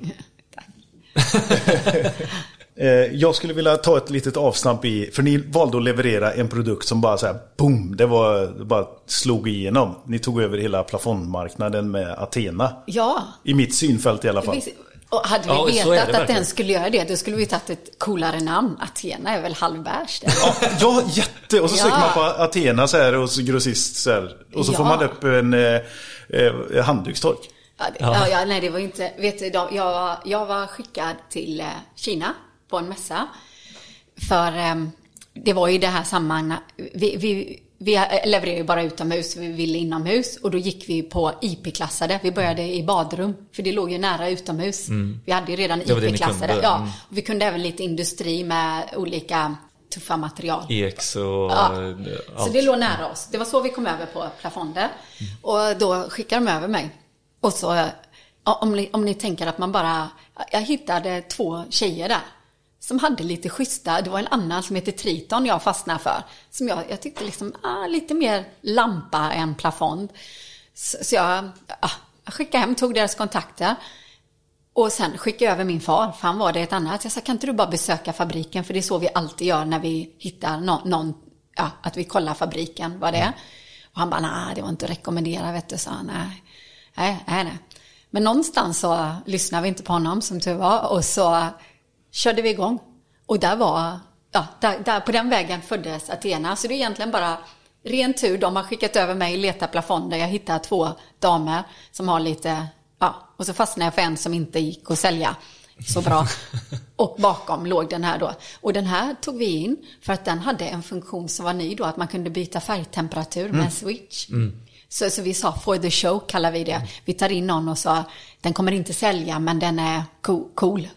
jag skulle vilja ta ett litet avstamp i, för ni valde att leverera en produkt som bara så här, boom, det var, det bara slog igenom. Ni tog över hela plafondmarknaden med Athena. Ja. I mitt synfält i alla fall. Visst, Och hade vi Ja, vetat att verkligen. den skulle göra det, då skulle vi tagit ett coolare namn. Athena är väl halvvärst? Ja, ja, jätte! Och så Ja. söker man på Athena så här och så grossist så här. Och så får Ja. man upp en eh, eh, handdukstork. Ja, det, ja. Ja, nej, det var inte... Vet du, jag, var- jag var skickad till eh, Kina på en mässa. För eh, det var ju det här sammanhanget... Vi, vi, vi levererar ju bara utomhus, vi ville inomhus. Och då gick vi på IP-klassade. Vi började i badrum, för det låg ju nära utomhus. Vi hade ju redan Mm. IP-klassade. Ja, mm. vi kunde även lite industri med olika tuffa material. EX och Ja. eh, Så allt. det låg nära oss. Det var så vi kom över på plafonder. Och då skickade de över mig. Och så, om ni, om ni tänker att man bara, jag hittade två tjejer där. Som hade lite schyssta, det var en annan som heter Triton jag fastnade för. Som jag, jag tyckte liksom, ah, lite mer lampa än plafond. Så, så jag, ah, jag skickade hem, tog deras kontakter. Och sen skickade jag över min far, för han var det ett annat. Jag sa, kan inte du bara besöka fabriken? För det är så vi alltid gör när vi hittar nå- någon, ja, att vi kollar fabriken, vad det är. Och han bara, nej, det var inte att rekommendera, vet du, sa han. Nej, nej. nej. Men någonstans så lyssnade vi inte på honom, som tur var. Och så körde vi igång. Och där var, ja, där, där, på den vägen föddes Athena. Så det är egentligen bara ren tur. De har skickat över mig, leta plafonder. Jag hittade två damer som har lite, ja, och så fastnade jag för en som inte gick att sälja så bra. Och bakom låg den här då. Och den här tog vi in för att den hade en funktion som var ny då, att man kunde byta färgtemperatur med en switch. Så, så vi sa for the show kallar vi det. Vi tar in någon och sa, den kommer inte sälja men den är co- cool.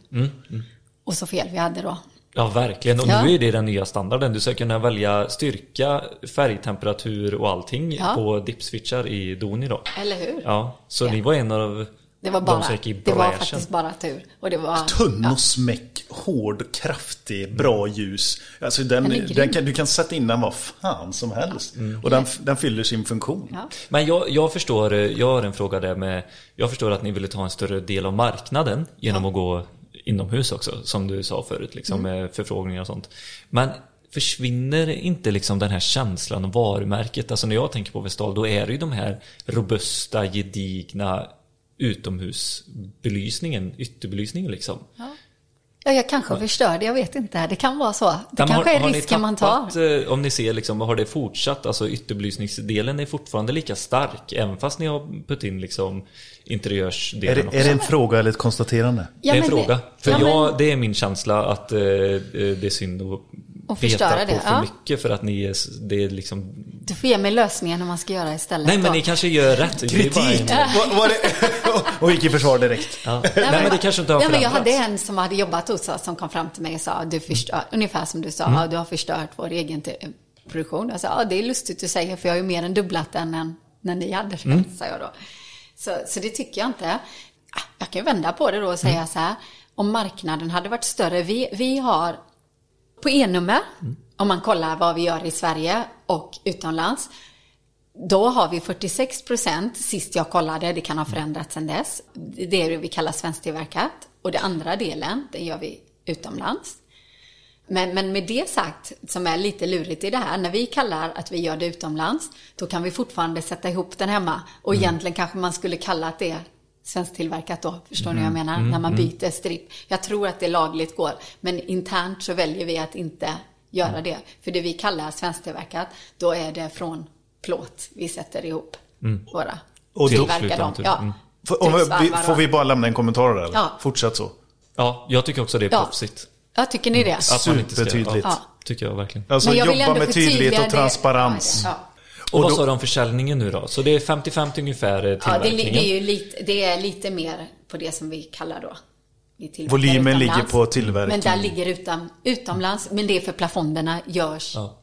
Och så fel vi hade då. Ja, verkligen. Och Ja. nu är det den nya standarden. Du ska kunna välja styrka, färgtemperatur och allting Ja. på dipswitchar i Doni då. Eller hur? Ja, så Ja. ni var en av Det var de bara, som gick i det var faktiskt bara tur. Och det var... Tunn och smäck, hård, kraftig, bra ljus. Alltså den, Den den, kan, du kan sätta in den vad fan som helst. Och den, den fyller sin funktion. Ja. Men jag, jag förstår, jag har en fråga där med, jag förstår att ni ville ta en större del av marknaden genom att gå inomhus också, som du sa förut, liksom, Mm. med förfrågningar och sånt. Men försvinner inte liksom den här känslan och varumärket? Alltså när jag tänker på Vestal, då är det ju de här robusta, gedigna utomhusbelysningen, ytterbelysningen liksom. Ja, jag kanske förstör det, jag vet inte. Det kan vara så. Det Men kanske har, är har risken man tar. tappat, eh, Om ni ser liksom, har det fortsatt? Alltså ytterbelysningsdelen är fortfarande lika stark även fast ni har puttat in liksom Är interiörsdelen det, också. är det en fråga eller ett konstaterande? Ja, det är en men fråga. För ja, jag, men- det är min känsla att eh, eh, det är synd att Och förstöra på det, för ja. mycket för att ni är, det är liksom... Du får ge mig lösningen hur man ska göra istället. Nej men då. ni kanske gör rätt. Är bara Kritik! det, och gick i försvar direkt. Ja. Nej, men det kanske inte har Nej, men Jag hade en som hade jobbat hos oss som kom fram till mig och sa, du förstör, ungefär som du sa, Mm. du har förstört vår egen produktion. Jag sa, ja det är lustigt du säger, för jag har ju mer än dubblat den än när ni hade det, Mm. sa jag då. Så, så det tycker jag inte. Ah, Jag kan vända på det då och säga Mm. så här, om marknaden hade varit större, vi, vi har på E-nummer, Mm. om man kollar vad vi gör i Sverige och utomlands, då har vi 46 procent, sist jag kollade, det kan ha förändrats sedan dess. Det är det vi kallar svensktillverkat. Och den andra delen, den gör vi utomlands. Men, men med det sagt, som är lite lurigt i det här, när vi kallar att vi gör det utomlands, då kan vi fortfarande sätta ihop den hemma. Och egentligen kanske man skulle kalla att det är svensktillverkat då, förstår ni vad jag menar? När man byter stripp. Jag tror att det lagligt går, men internt så väljer vi att inte göra det. För det vi kallar svensktillverkat, då är det från plåt vi sätter ihop våra Och tillverkade dem. Ja. Mm. Får, om, vi, får vi bara lämna en kommentar där? Eller? Ja. Fortsätt så. Ja, jag tycker också det är Ja. proffsigt. Ja, tycker ni det? Supertydligt. Ja, tycker jag verkligen. Alltså Men jag jobba med tydlighet och det. transparens. Ja, Och, vad då- sa du om försäljningen nu då? Så det är 50-50 ungefär eh, Ja, det, tillverkningen? det är ju lite, det är lite mer på det som vi kallar då. Vi Volymen utomlands. ligger på tillverkning. Men där ligger utan, utomlands. Men det är för plafonderna görs Ja.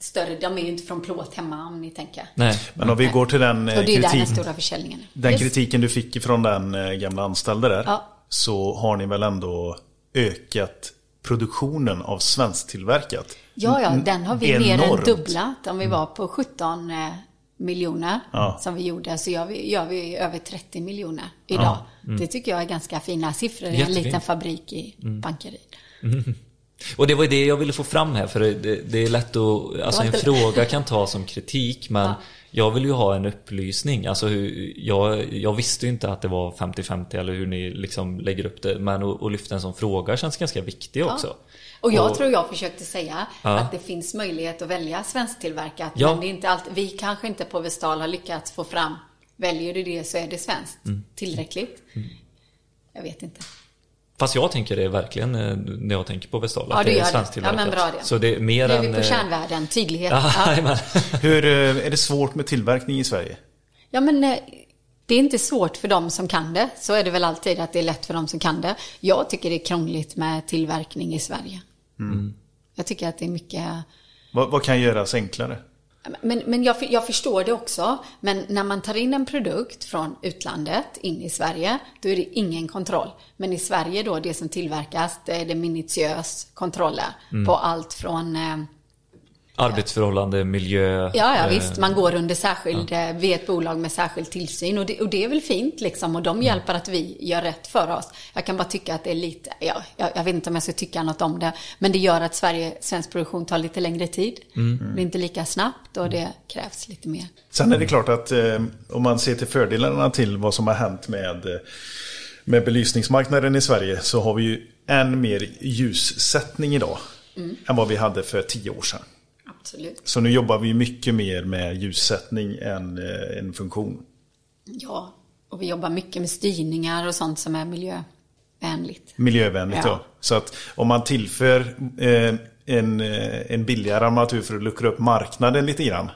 större. De är ju inte från plåt hemma om ni tänker. Nej. Men om vi går till den, Och det är där den kritik, stora försäljningen den kritiken du fick från den eh, gamla anställda där. Ja. Så har ni väl ändå ökat produktionen av svensktillverkat? Ja, ja, den har vi mer än dubblat. Om vi var på 17 eh, miljoner Ja. som vi gjorde så gör vi, gör vi över 30 miljoner idag. Det tycker jag är ganska fina siffror i en liten fabrik i Bankeryd. Och det var det jag ville få fram här för det, det är lätt att, alltså en fråga kan tas som kritik men jag vill ju ha en upplysning. Alltså hur, jag, jag visste ju inte att det var 50-50 eller hur ni liksom lägger upp det. Men att, lyfta en sån fråga känns ganska viktig också. Och jag Och- tror jag försökte säga Ja. att det finns möjlighet att välja svensktillverkat. Ja. Men det är inte alltid, vi kanske inte på Vestal har lyckats få fram, väljer du det så är det svenskt. Mm. Tillräckligt. Jag vet inte. Fast jag tänker det verkligen eh, när jag tänker på Vestal. Ja, du det är gör det. svensktillverkat. Ja, men bra det. Så det är mer Nu är än... vi på eh, kärnvärden, tydlighet. Ja, Ja. Hur eh, är det svårt med tillverkning i Sverige? Ja, men det är inte svårt för dem som kan det. Så är det väl alltid att det är lätt för dem som kan det. Jag tycker det är krångligt med tillverkning i Sverige. Mm. Jag tycker att det är mycket... Vad, vad kan göras enklare? Men, men jag, jag förstår det också. Men när man tar in en produkt från utlandet in i Sverige, då är det ingen kontroll. Men i Sverige då, det som tillverkas, det är det minutiös kontroller Mm. på allt från eh, Arbetsförhållande, miljö. Ja, ja eh, visst. Man går under särskild, ja. vi är ett bolag med särskild tillsyn och det, och det är väl fint liksom. Och Mm. de hjälper att vi gör rätt för oss. Jag kan bara tycka att det är lite, ja, jag, jag vet inte om jag ska tycka något om det. Men det gör att Sverige, svensk produktion tar lite längre tid. Mm. Det är inte lika snabbt och det krävs lite mer. Sen är det klart att eh, om man ser till fördelarna till vad som har hänt med, eh, med belysningsmarknaden i Sverige så har vi ju än mer ljussättning idag än vad vi hade för tio år sedan. Absolut. Så nu jobbar vi mycket mer med ljussättning än eh, en funktion. Ja, och vi jobbar mycket med styrningar och sånt som är miljövänligt. Miljövänligt ja. Ja. Så att om man tillför eh, en, eh, en billigare armatur för att luckra upp marknaden lite grann.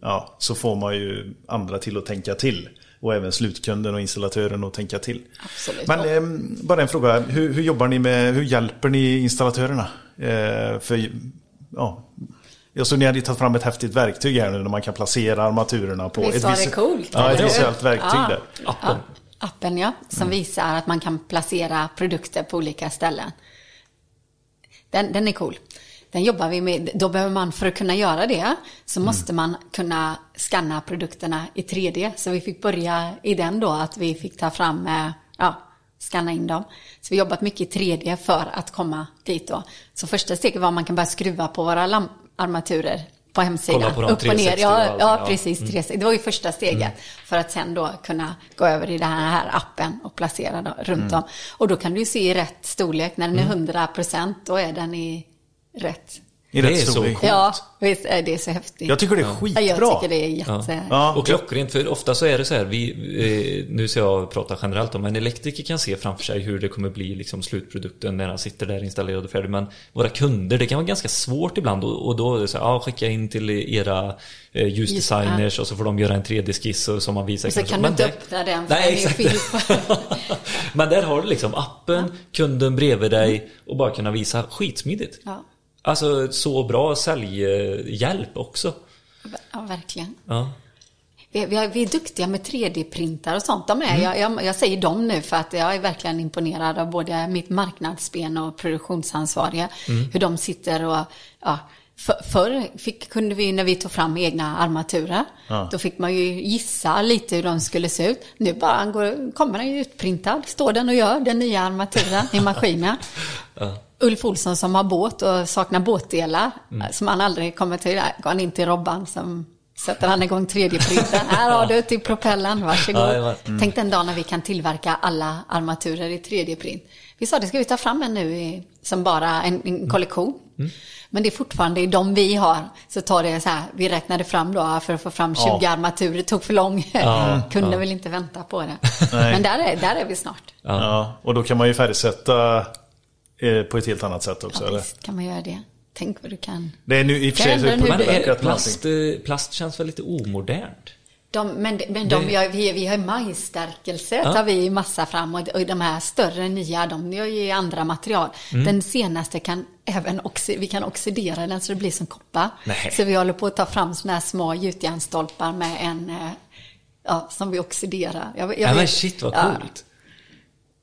Ja, så får man ju andra till att tänka till. Och även slutkunden och installatören att tänka till. Absolut. Men eh, bara en fråga. Hur, hur jobbar ni med, hur hjälper ni installatörerna? Eh, för, ja, jag såg ni hade tagit fram ett häftigt verktyg här nu när man kan placera armaturerna på Visst ett, det visu- coolt, ja, ett visuellt verktyg Ja. där. Appen. Ja, appen ja, som Mm. visar att man kan placera produkter på olika ställen. Den, den är cool. Den jobbar vi med. Då behöver man, för att kunna göra det, så Mm. måste man kunna scanna produkterna i 3D. Så vi fick börja i den då, att vi fick ta fram, eh, ja, scanna in dem. Så vi har jobbat mycket i 3D för att komma dit då. Så första steget var att man kan börja skruva på våra lam- armaturer på hemsidan. På Upp och ner. 360 och Ja, ja, precis. 360. Det var ju första steget. För att sen då kunna gå över i den här appen och placera då, runt om. Och då kan du ju se i rätt storlek. När den är 100 procent, då är den i rätt. I Det är så coolt. Ja, visst är det så häftigt. Jag tycker det är Ja, skitbra. jag tycker det är jätte... Ja. Och klockrent, för ofta så är det så här, vi, eh, nu ska jag prata generellt om, en elektriker kan se framför sig hur det kommer bli liksom slutprodukten när han sitter där installerad och färdig. Men våra kunder, det kan vara ganska svårt ibland och, och då är det så här, ja, skicka in till era eh, ljusdesigners och så får de göra en 3D-skiss och som man visar. Och så kan du Men inte där- öppna den för Nej, den är Men där har du liksom appen, kunden bredvid dig och bara kunna visa skitsmidigt. Ja. Alltså så bra säljhjälp också. Ja, verkligen. Ja. Vi, vi, är- vi är duktiga med 3D-printar och sånt. De är, jag, jag, jag säger dem nu för att jag är verkligen imponerad av både mitt marknadsben och produktionsansvariga. Hur de sitter och, ja, för, förr fick, kunde vi, när vi tog fram egna armaturer, då fick man ju gissa lite hur de skulle se ut. Nu bara går, kommer den ju utprintad, står den och gör den nya armaturen i maskinen. Ulf Olsson som har båt och saknar båtdelar, som han aldrig kommer till, där går han in till Robban som sätter han igång 3D-printen. Här har du till propellern, varsågod. Ja, var- Tänk den dag när vi kan tillverka alla armaturer i 3D-print. Vi sa det ska vi ta fram en nu i, som bara en, en kollektion. Men det är fortfarande i de vi har, så tar det så här, vi räknade fram då för att få fram 20 armaturer, det tog för lång. Kunde väl inte vänta på det. Men där är, där är vi snart. Ja. Och då kan man ju färdigsätta på ett helt annat sätt också, Ja, eller? visst kan man göra det. Tänk vad du kan. Det är nu i och för sig så Men är, plast, eh, plast känns väl lite omodernt? De, men men de, vi, har, vi, vi har majsstärkelse, Ja. tar vi massa fram. Och, och de här större nya, de gör ju andra material. Mm. Den senaste kan även oxi, vi kan oxidera den så det blir som koppar. Nej. Så vi håller på att ta fram såna här små gjutjärnsstolpar med en, eh, ja, som vi oxiderar. Jag, jag Ja, men shit vad ja, coolt.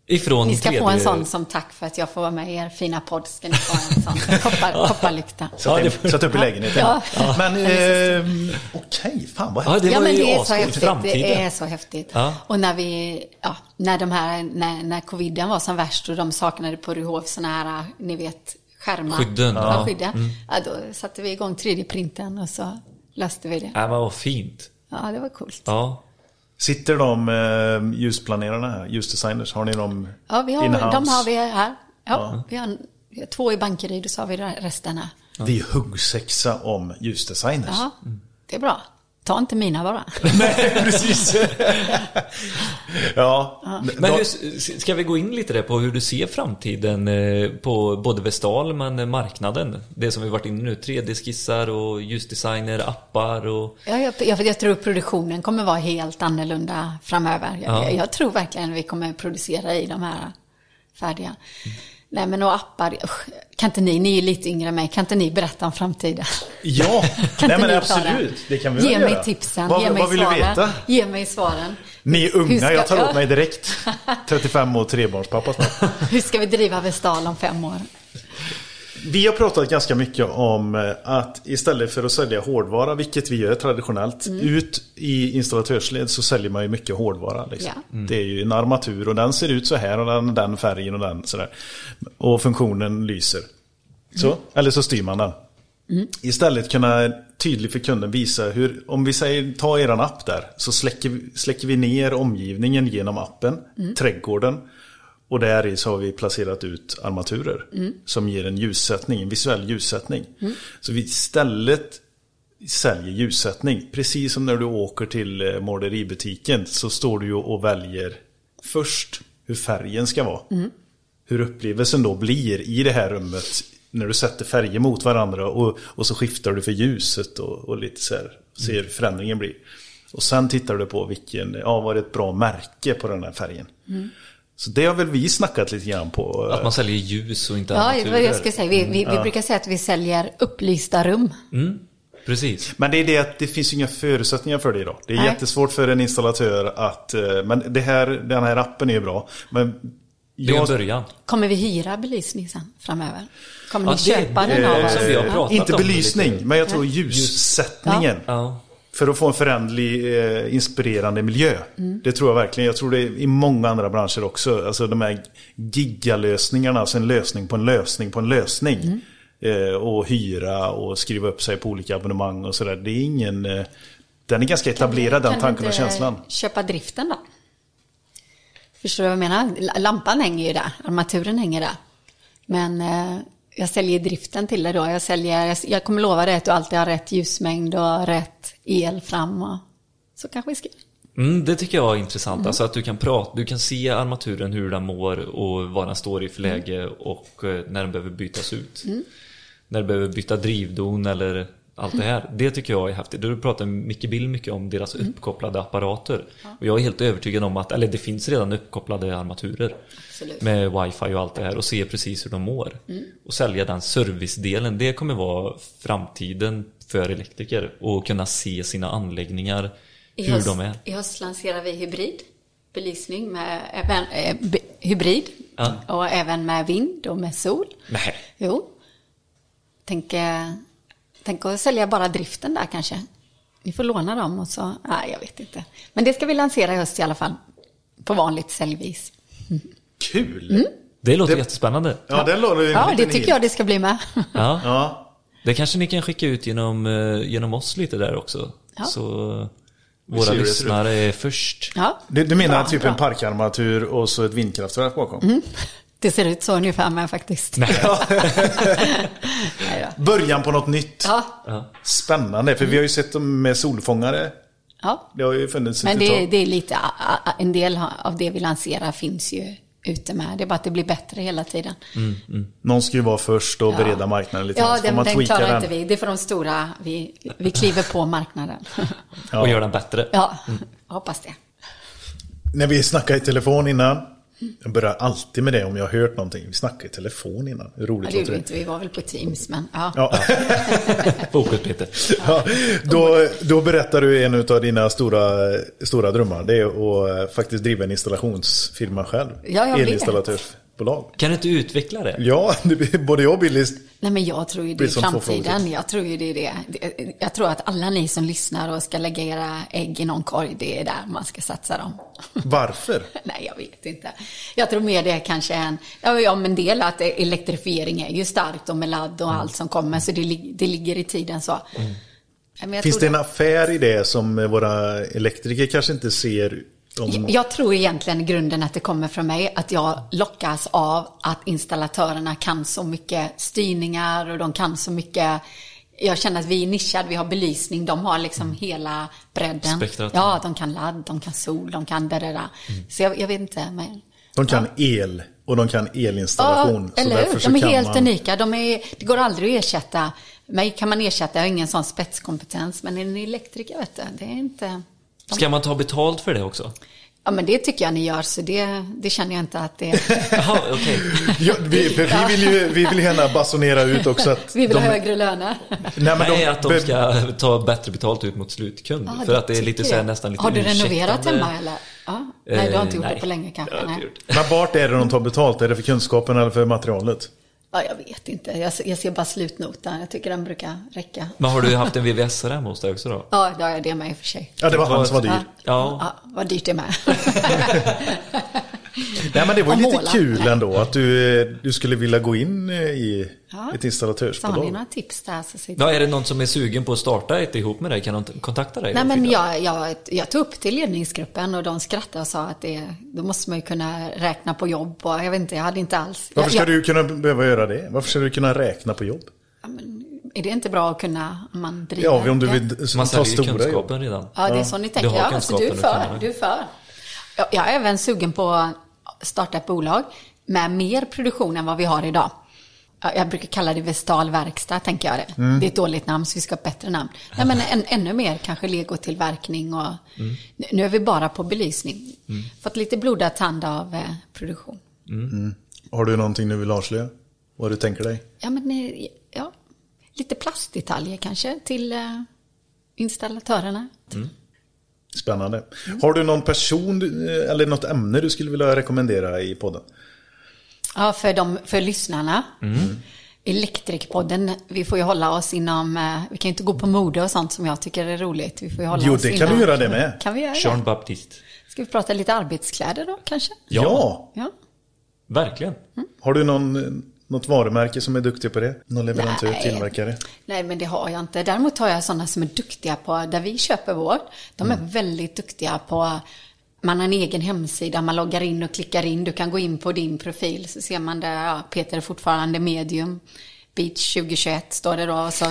Ifrån Ni ska 3D... få en sån som tack för att jag får vara med i er fina podd. Ska ni få en sån koppar, kopparlykta. Ja, det- sätt upp i lägenheten. Ja. Men eh, okej, fan vad Ja, häftigt. det ja, men det är så häftigt. Framtiden. Det är så häftigt. Ja. Och när vi, ja, när de här, när, när coviden var som värst och de saknade på Ryhov såna här, ni vet, skärmar. Skydden, Ja, ja. Mm. skydden. Ja, då satte vi igång 3D-printen och så löste vi det. Ja, men vad fint. Ja, det var coolt. Ja. Sitter de eh, ljusplanerarna här, ljusdesigners, har ni dem Ja, vi har, in-house? de har vi här. Ja, Vi, har, vi har två i Bankeryd och så har vi resten här. Vi är huggsexa om ljusdesigners. Ja, det är bra. Ta inte mina bara. Nej, precis. ja. Men hur, ska vi gå in lite där på hur du ser framtiden eh, på både Vestal men marknaden? Det som vi varit inne nu, 3D-skissar och ljusdesigner, appar och... Ja, jag, jag, jag tror produktionen kommer vara helt annorlunda framöver. Jag, Ja. jag, jag tror verkligen vi kommer producera i de här färdiga. Nej men och appar, kan inte ni, ni är lite yngre än mig, kan inte ni berätta om framtiden? Ja, nej men absolut. Det kan vi Ge mig göra. tipsen, Vad, ge mig vad vill svaren. du veta? Ge mig svaren. Ni är unga, ska- jag tar åt mig direkt. 35 och trebarnspappa snart. Hur ska vi driva Vestal om fem år? Vi har pratat ganska mycket om eh, att istället för att sälja hårdvara, vilket vi gör traditionellt, Mm. ut i installatörsled så säljer man ju mycket hårdvara. Liksom. Ja. Det är ju en armatur och den ser ut så här och den, den färgen och den sådär. Och funktionen lyser. Så, Mm. eller så styr man den. Istället kunna tydligt för kunden visa hur, om vi säger ta eran app där, så släcker, vi- släcker vi ner omgivningen genom appen, trädgården. Och där i så har vi placerat ut armaturer som ger en ljussättning, en visuell ljussättning. Så vi istället säljer ljussättning. Precis som när du åker till eh, måleributiken så står du och väljer först hur färgen ska vara. Hur upplevelsen då blir i det här rummet när du sätter färger mot varandra och, och så skiftar du för ljuset och, och lite så här, ser hur förändringen blir. Och sen tittar du på vilken, ja var det ett bra märke på den här färgen. Så det har väl vi snackat lite grann på. Att man säljer ljus och inte Ja, armaturer. vad jag ska säga. Vi, vi, vi brukar säga att vi säljer upplysta rum. Precis. Men det är det att det finns inga förutsättningar för det idag. Det är Nej. jättesvårt för en installatör att... eh, Men det här, den här appen är ju bra. Men Det är en början. Kommer vi hyra belysning sen framöver? Kommer Ja, ni det- köpa den eh, av oss? Ja. inte belysning, men jag tror ljussättningen. Ja. För att få en förändlig, eh, inspirerande miljö. Mm. Det tror jag verkligen. Jag tror det i många andra branscher också. Alltså de här gigalösningarna, alltså en lösning på en lösning på en lösning. Mm. eh, och hyra och skriva upp sig på olika abonnemang och sådär. Det är ingen... eh, Den är ganska etablerad den Kan tanken du och känslan. köpa driften då? Förstår du vad jag menar? Lampan hänger ju där, armaturen hänger där. Men eh, jag säljer driften till dig då. Jag, säljer, jag, kommer lova dig att du alltid har rätt ljusmängd och rätt el fram. Och, så kanske vi ska... Mm, det tycker jag är intressant. Alltså att du kan prata, du kan se armaturen hur den mår och vad den står i för läge och eh, när den behöver bytas ut. När du behöver byta drivdon eller allt det här. Det tycker jag är häftigt. Du pratar Micke Bill mycket om deras uppkopplade apparater. Och jag är helt övertygad om att, eller det finns redan uppkopplade armaturer. Absolut. Med wifi och allt det här och se precis hur de mår. Och sälja den servicedelen, det kommer vara framtiden för elektriker. Och kunna se sina anläggningar, hur höst, de är. I höst lanserar vi hybrid belysning med även, eh, be- hybrid Ja. och även med vind och med sol. Nej. Jo. Tänk, eh, tänk att sälja bara driften där kanske. Ni får låna dem och så, nej jag vet inte. Men det ska vi lansera i höst i alla fall. På vanligt säljvis. Kul! Det låter Det- jättespännande. Ja, du en Ja, det tycker jag det ska bli med. Ja. Ja. Det kanske ni kan skicka ut genom, eh, genom oss lite där också. Ja. Så Vi våra det lyssnare är först. Ja. Du, du menar Bra, typ bra. en parkarmatur och så ett vindkraftverk bakom? Det ser ut så ungefär med faktiskt. Nej. Nej. Början på något nytt. Ja, Spännande, för vi har ju sett dem med solfångare. ja. Det har ju funnits Men det, det är lite, en del av det vi lanserar finns ju ute med. Det är bara att det blir bättre hela tiden. Någon ska ju vara först och Ja. bereda marknaden lite. Ja, den, man den klarar den. inte vi. Det får de stora. Vi, vi kliver på marknaden. Ja. Och gör den bättre. Ja, jag hoppas det. När vi snackade i telefon innan. Jag börjar alltid med det om jag har hört någonting. Vi snackade i telefon innan. Hur Ja, roligt det gjorde inte. Vi var väl på Teams, men ja. Ja. Fokus Peter. Ja, då, då berättar du en av dina stora, stora drömmar. Det är att eh, faktiskt driva en installationsfirma själv. Ja, jag vet. Elinstallatörsbolag. Kan du inte utveckla det? Ja, det, både jag och Billy Nej, men jag tror ju det är framtiden. Jag tror ju det är det. Jag tror att alla ni som lyssnar och ska lägga era ägg i någon korg, det är där man ska satsa dem. Varför? Nej, jag vet inte. Jag tror mer det är kanske en, ja, men del att elektrifiering är ju starkt och med ladd och allt som kommer, så det, det ligger i tiden så. Jag Finns det en affär i det som våra elektriker kanske inte ser? Om... Jag tror egentligen i grunden att det kommer från mig, att jag lockas av att installatörerna kan så mycket styrningar och de kan så mycket jag känner att vi är nischade, vi har belysning, de har liksom hela bredden. Spektrat. Ja, de kan ladd, de kan sol, de kan det där. Så jag, jag vet inte, men... De kan el och de kan elinstallation. Ja, eller hur? De är helt man... unika. De är, det går aldrig att ersätta. Mig kan man ersätta, jag har ingen sån spetskompetens. Men en elektriker, vet du, det är inte... Ska man ta betalt för det också? Ja, men det tycker jag ni gör, så det, det känner jag inte att det är... Jaha, okej. Ja, vi, vi, vill ju, vi vill gärna basunera ut också att... Vi vill de, ha högre löner. Nej, men Nej, de, att de ska ta bättre betalt ut mot slutkund. Ja, för att det är lite så här, nästan lite Har du renoverat hemma eller? Ja. Nej, du har inte gjort Eh, det på länge kanske. Nej. Men vart är det de tar betalt? Är det för kunskapen eller för materialet? Ja, jag vet inte. Jag, jag ser bara slutnotan. Jag tycker den brukar räcka. Men har du haft en VVS hemma hos dig också då? Ja, det har jag det med i och för sig. Ja, det var han som var dyr. Ja, Ja. ja vad dyrt det är med. Nej, men det var ju lite måla. kul ändå att du, du skulle vilja gå in eh, i Ja. ett Så har ni installatörsbolag. några tips där så sitter Ja, är det någon som är sugen på att starta ett ihop med dig? Kan de kontakta dig? Nej, men jag, jag, jag tog upp till ledningsgruppen och de skrattade och sa att det, då måste man ju kunna räkna på jobb och jag vet inte, jag hade inte alls. Varför ska jag, du kunna behöva göra det? Varför ska du kunna räkna på jobb? Ja, men är det inte bra att kunna om man driver? Ja, om du vill Man ta säljer stora jobb. kunskapen redan. Ja, det är så ni tänker. har Ja, alltså, du är för. du Du är för. Jag, är även sugen på starta ett bolag med mer produktion än vad vi har idag. Ja, Jag brukar kalla det Vestal verkstad, tänker jag det. Mm. Det är ett dåligt namn, så vi ska ha ett bättre namn. Nej, men än, ännu mer kanske legotillverkning och... Mm. Nu- Nu är vi bara på belysning. Fått lite blodad tand av eh, produktion. Har du någonting du vill avslöja? Vad du tänker dig? Ja, men eh, ja, lite plastdetaljer kanske till eh, installatörerna. Spännande. Har du någon person eh, eller något ämne du skulle vilja rekommendera i podden? Ja, för, de, för lyssnarna. Elektrikpodden, vi får ju hålla oss inom, eh, vi kan ju inte gå på mode och sånt som jag tycker är roligt. Vi får ju hålla Jo, oss det kan inom, du göra det med. Kan vi göra Jean det? Baptiste. Ska vi prata lite arbetskläder då kanske? Ja. Ja. Verkligen. Har du någon, Något varumärke som är duktig på det? Någon leverantör, Nej. tillverkare? Nej, men det har jag inte. Däremot har jag sådana som är duktiga på, där vi köper vår. De är Mm. väldigt duktiga på, man har en egen hemsida, man loggar in och klickar in. Du kan gå in på din profil så ser man där, ja, Peter är fortfarande medium. Beach 2021 står det då, så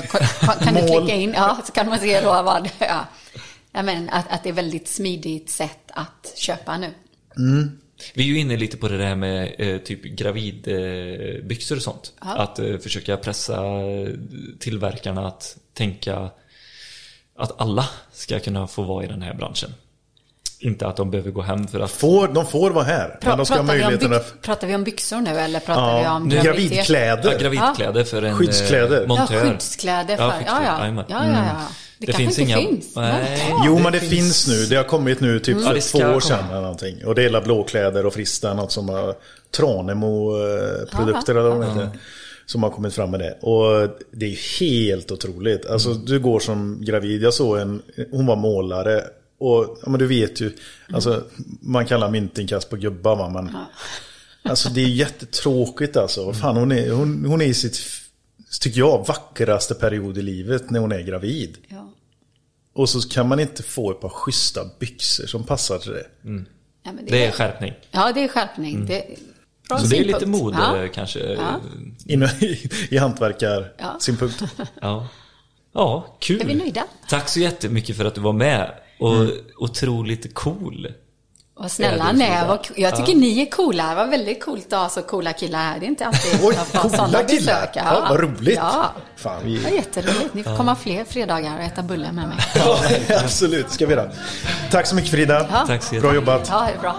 kan du klicka in, ja, så kan man se då vad, ja. men att, att det är väldigt smidigt sätt att köpa nu. Vi är ju inne lite på det där med eh, typ gravidbyxor eh, och sånt. Att eh, försöka pressa eh, tillverkarna att tänka att alla ska kunna få vara i den här branschen. Inte att de behöver gå hem för att... Får, de får vara här, men de ska pratar, vi om att... pratar vi om byxor nu eller pratar vi Ja, om graviditet? Ja, gravidkläder. gravidkläder för en Skyddskläder. eh, montör. Ja, skyddskläder för, ja, ja. ja, jajamän. ja, ja, ja. Det, kanske inte finns. Nej. Jo, men det finns nu. Det har kommit nu typ Ja, för det två år sedan eller någonting. Och det är blåkläder och Frista, något som har Tranemo-produkter eller vad de heter. Som har kommit fram med det. Och det är helt otroligt. Alltså du går som gravid. Jag såg en, hon var målare. Och ja, men du vet ju, alltså man kallar myntinkast på gubbar va. Men, Alltså det är jättetråkigt alltså. Fan, hon, är, hon, hon är i sitt, tycker jag, vackraste period i livet när hon är gravid. Ja. Och så kan man inte få ett par schyssta byxor som passar till det. Ja, men Det är skärpning. Ja, det är skärpning. Det, bra Så det är lite mode Ja. kanske. Ja. Inom, I, i hantverkarsynpunkt. Ja. ja, kul. Är vi nöjda? Tack så jättemycket för att du var med. Och otroligt cool. Vad snälla ni är. vad- Jag tycker ni är coola. Det var väldigt coolt att ha så coola killar här. Det är inte alltid Oj, jag får sådana killar! besök. Ja, vad roligt! Ja. Fan, vi... Det var jätteroligt. Ni får komma fler fredagar och äta bullar med mig. ja, absolut, ska vi göra. Tack så mycket Frida. Ja. Tack så Bra jobbat. Ja, det är bra.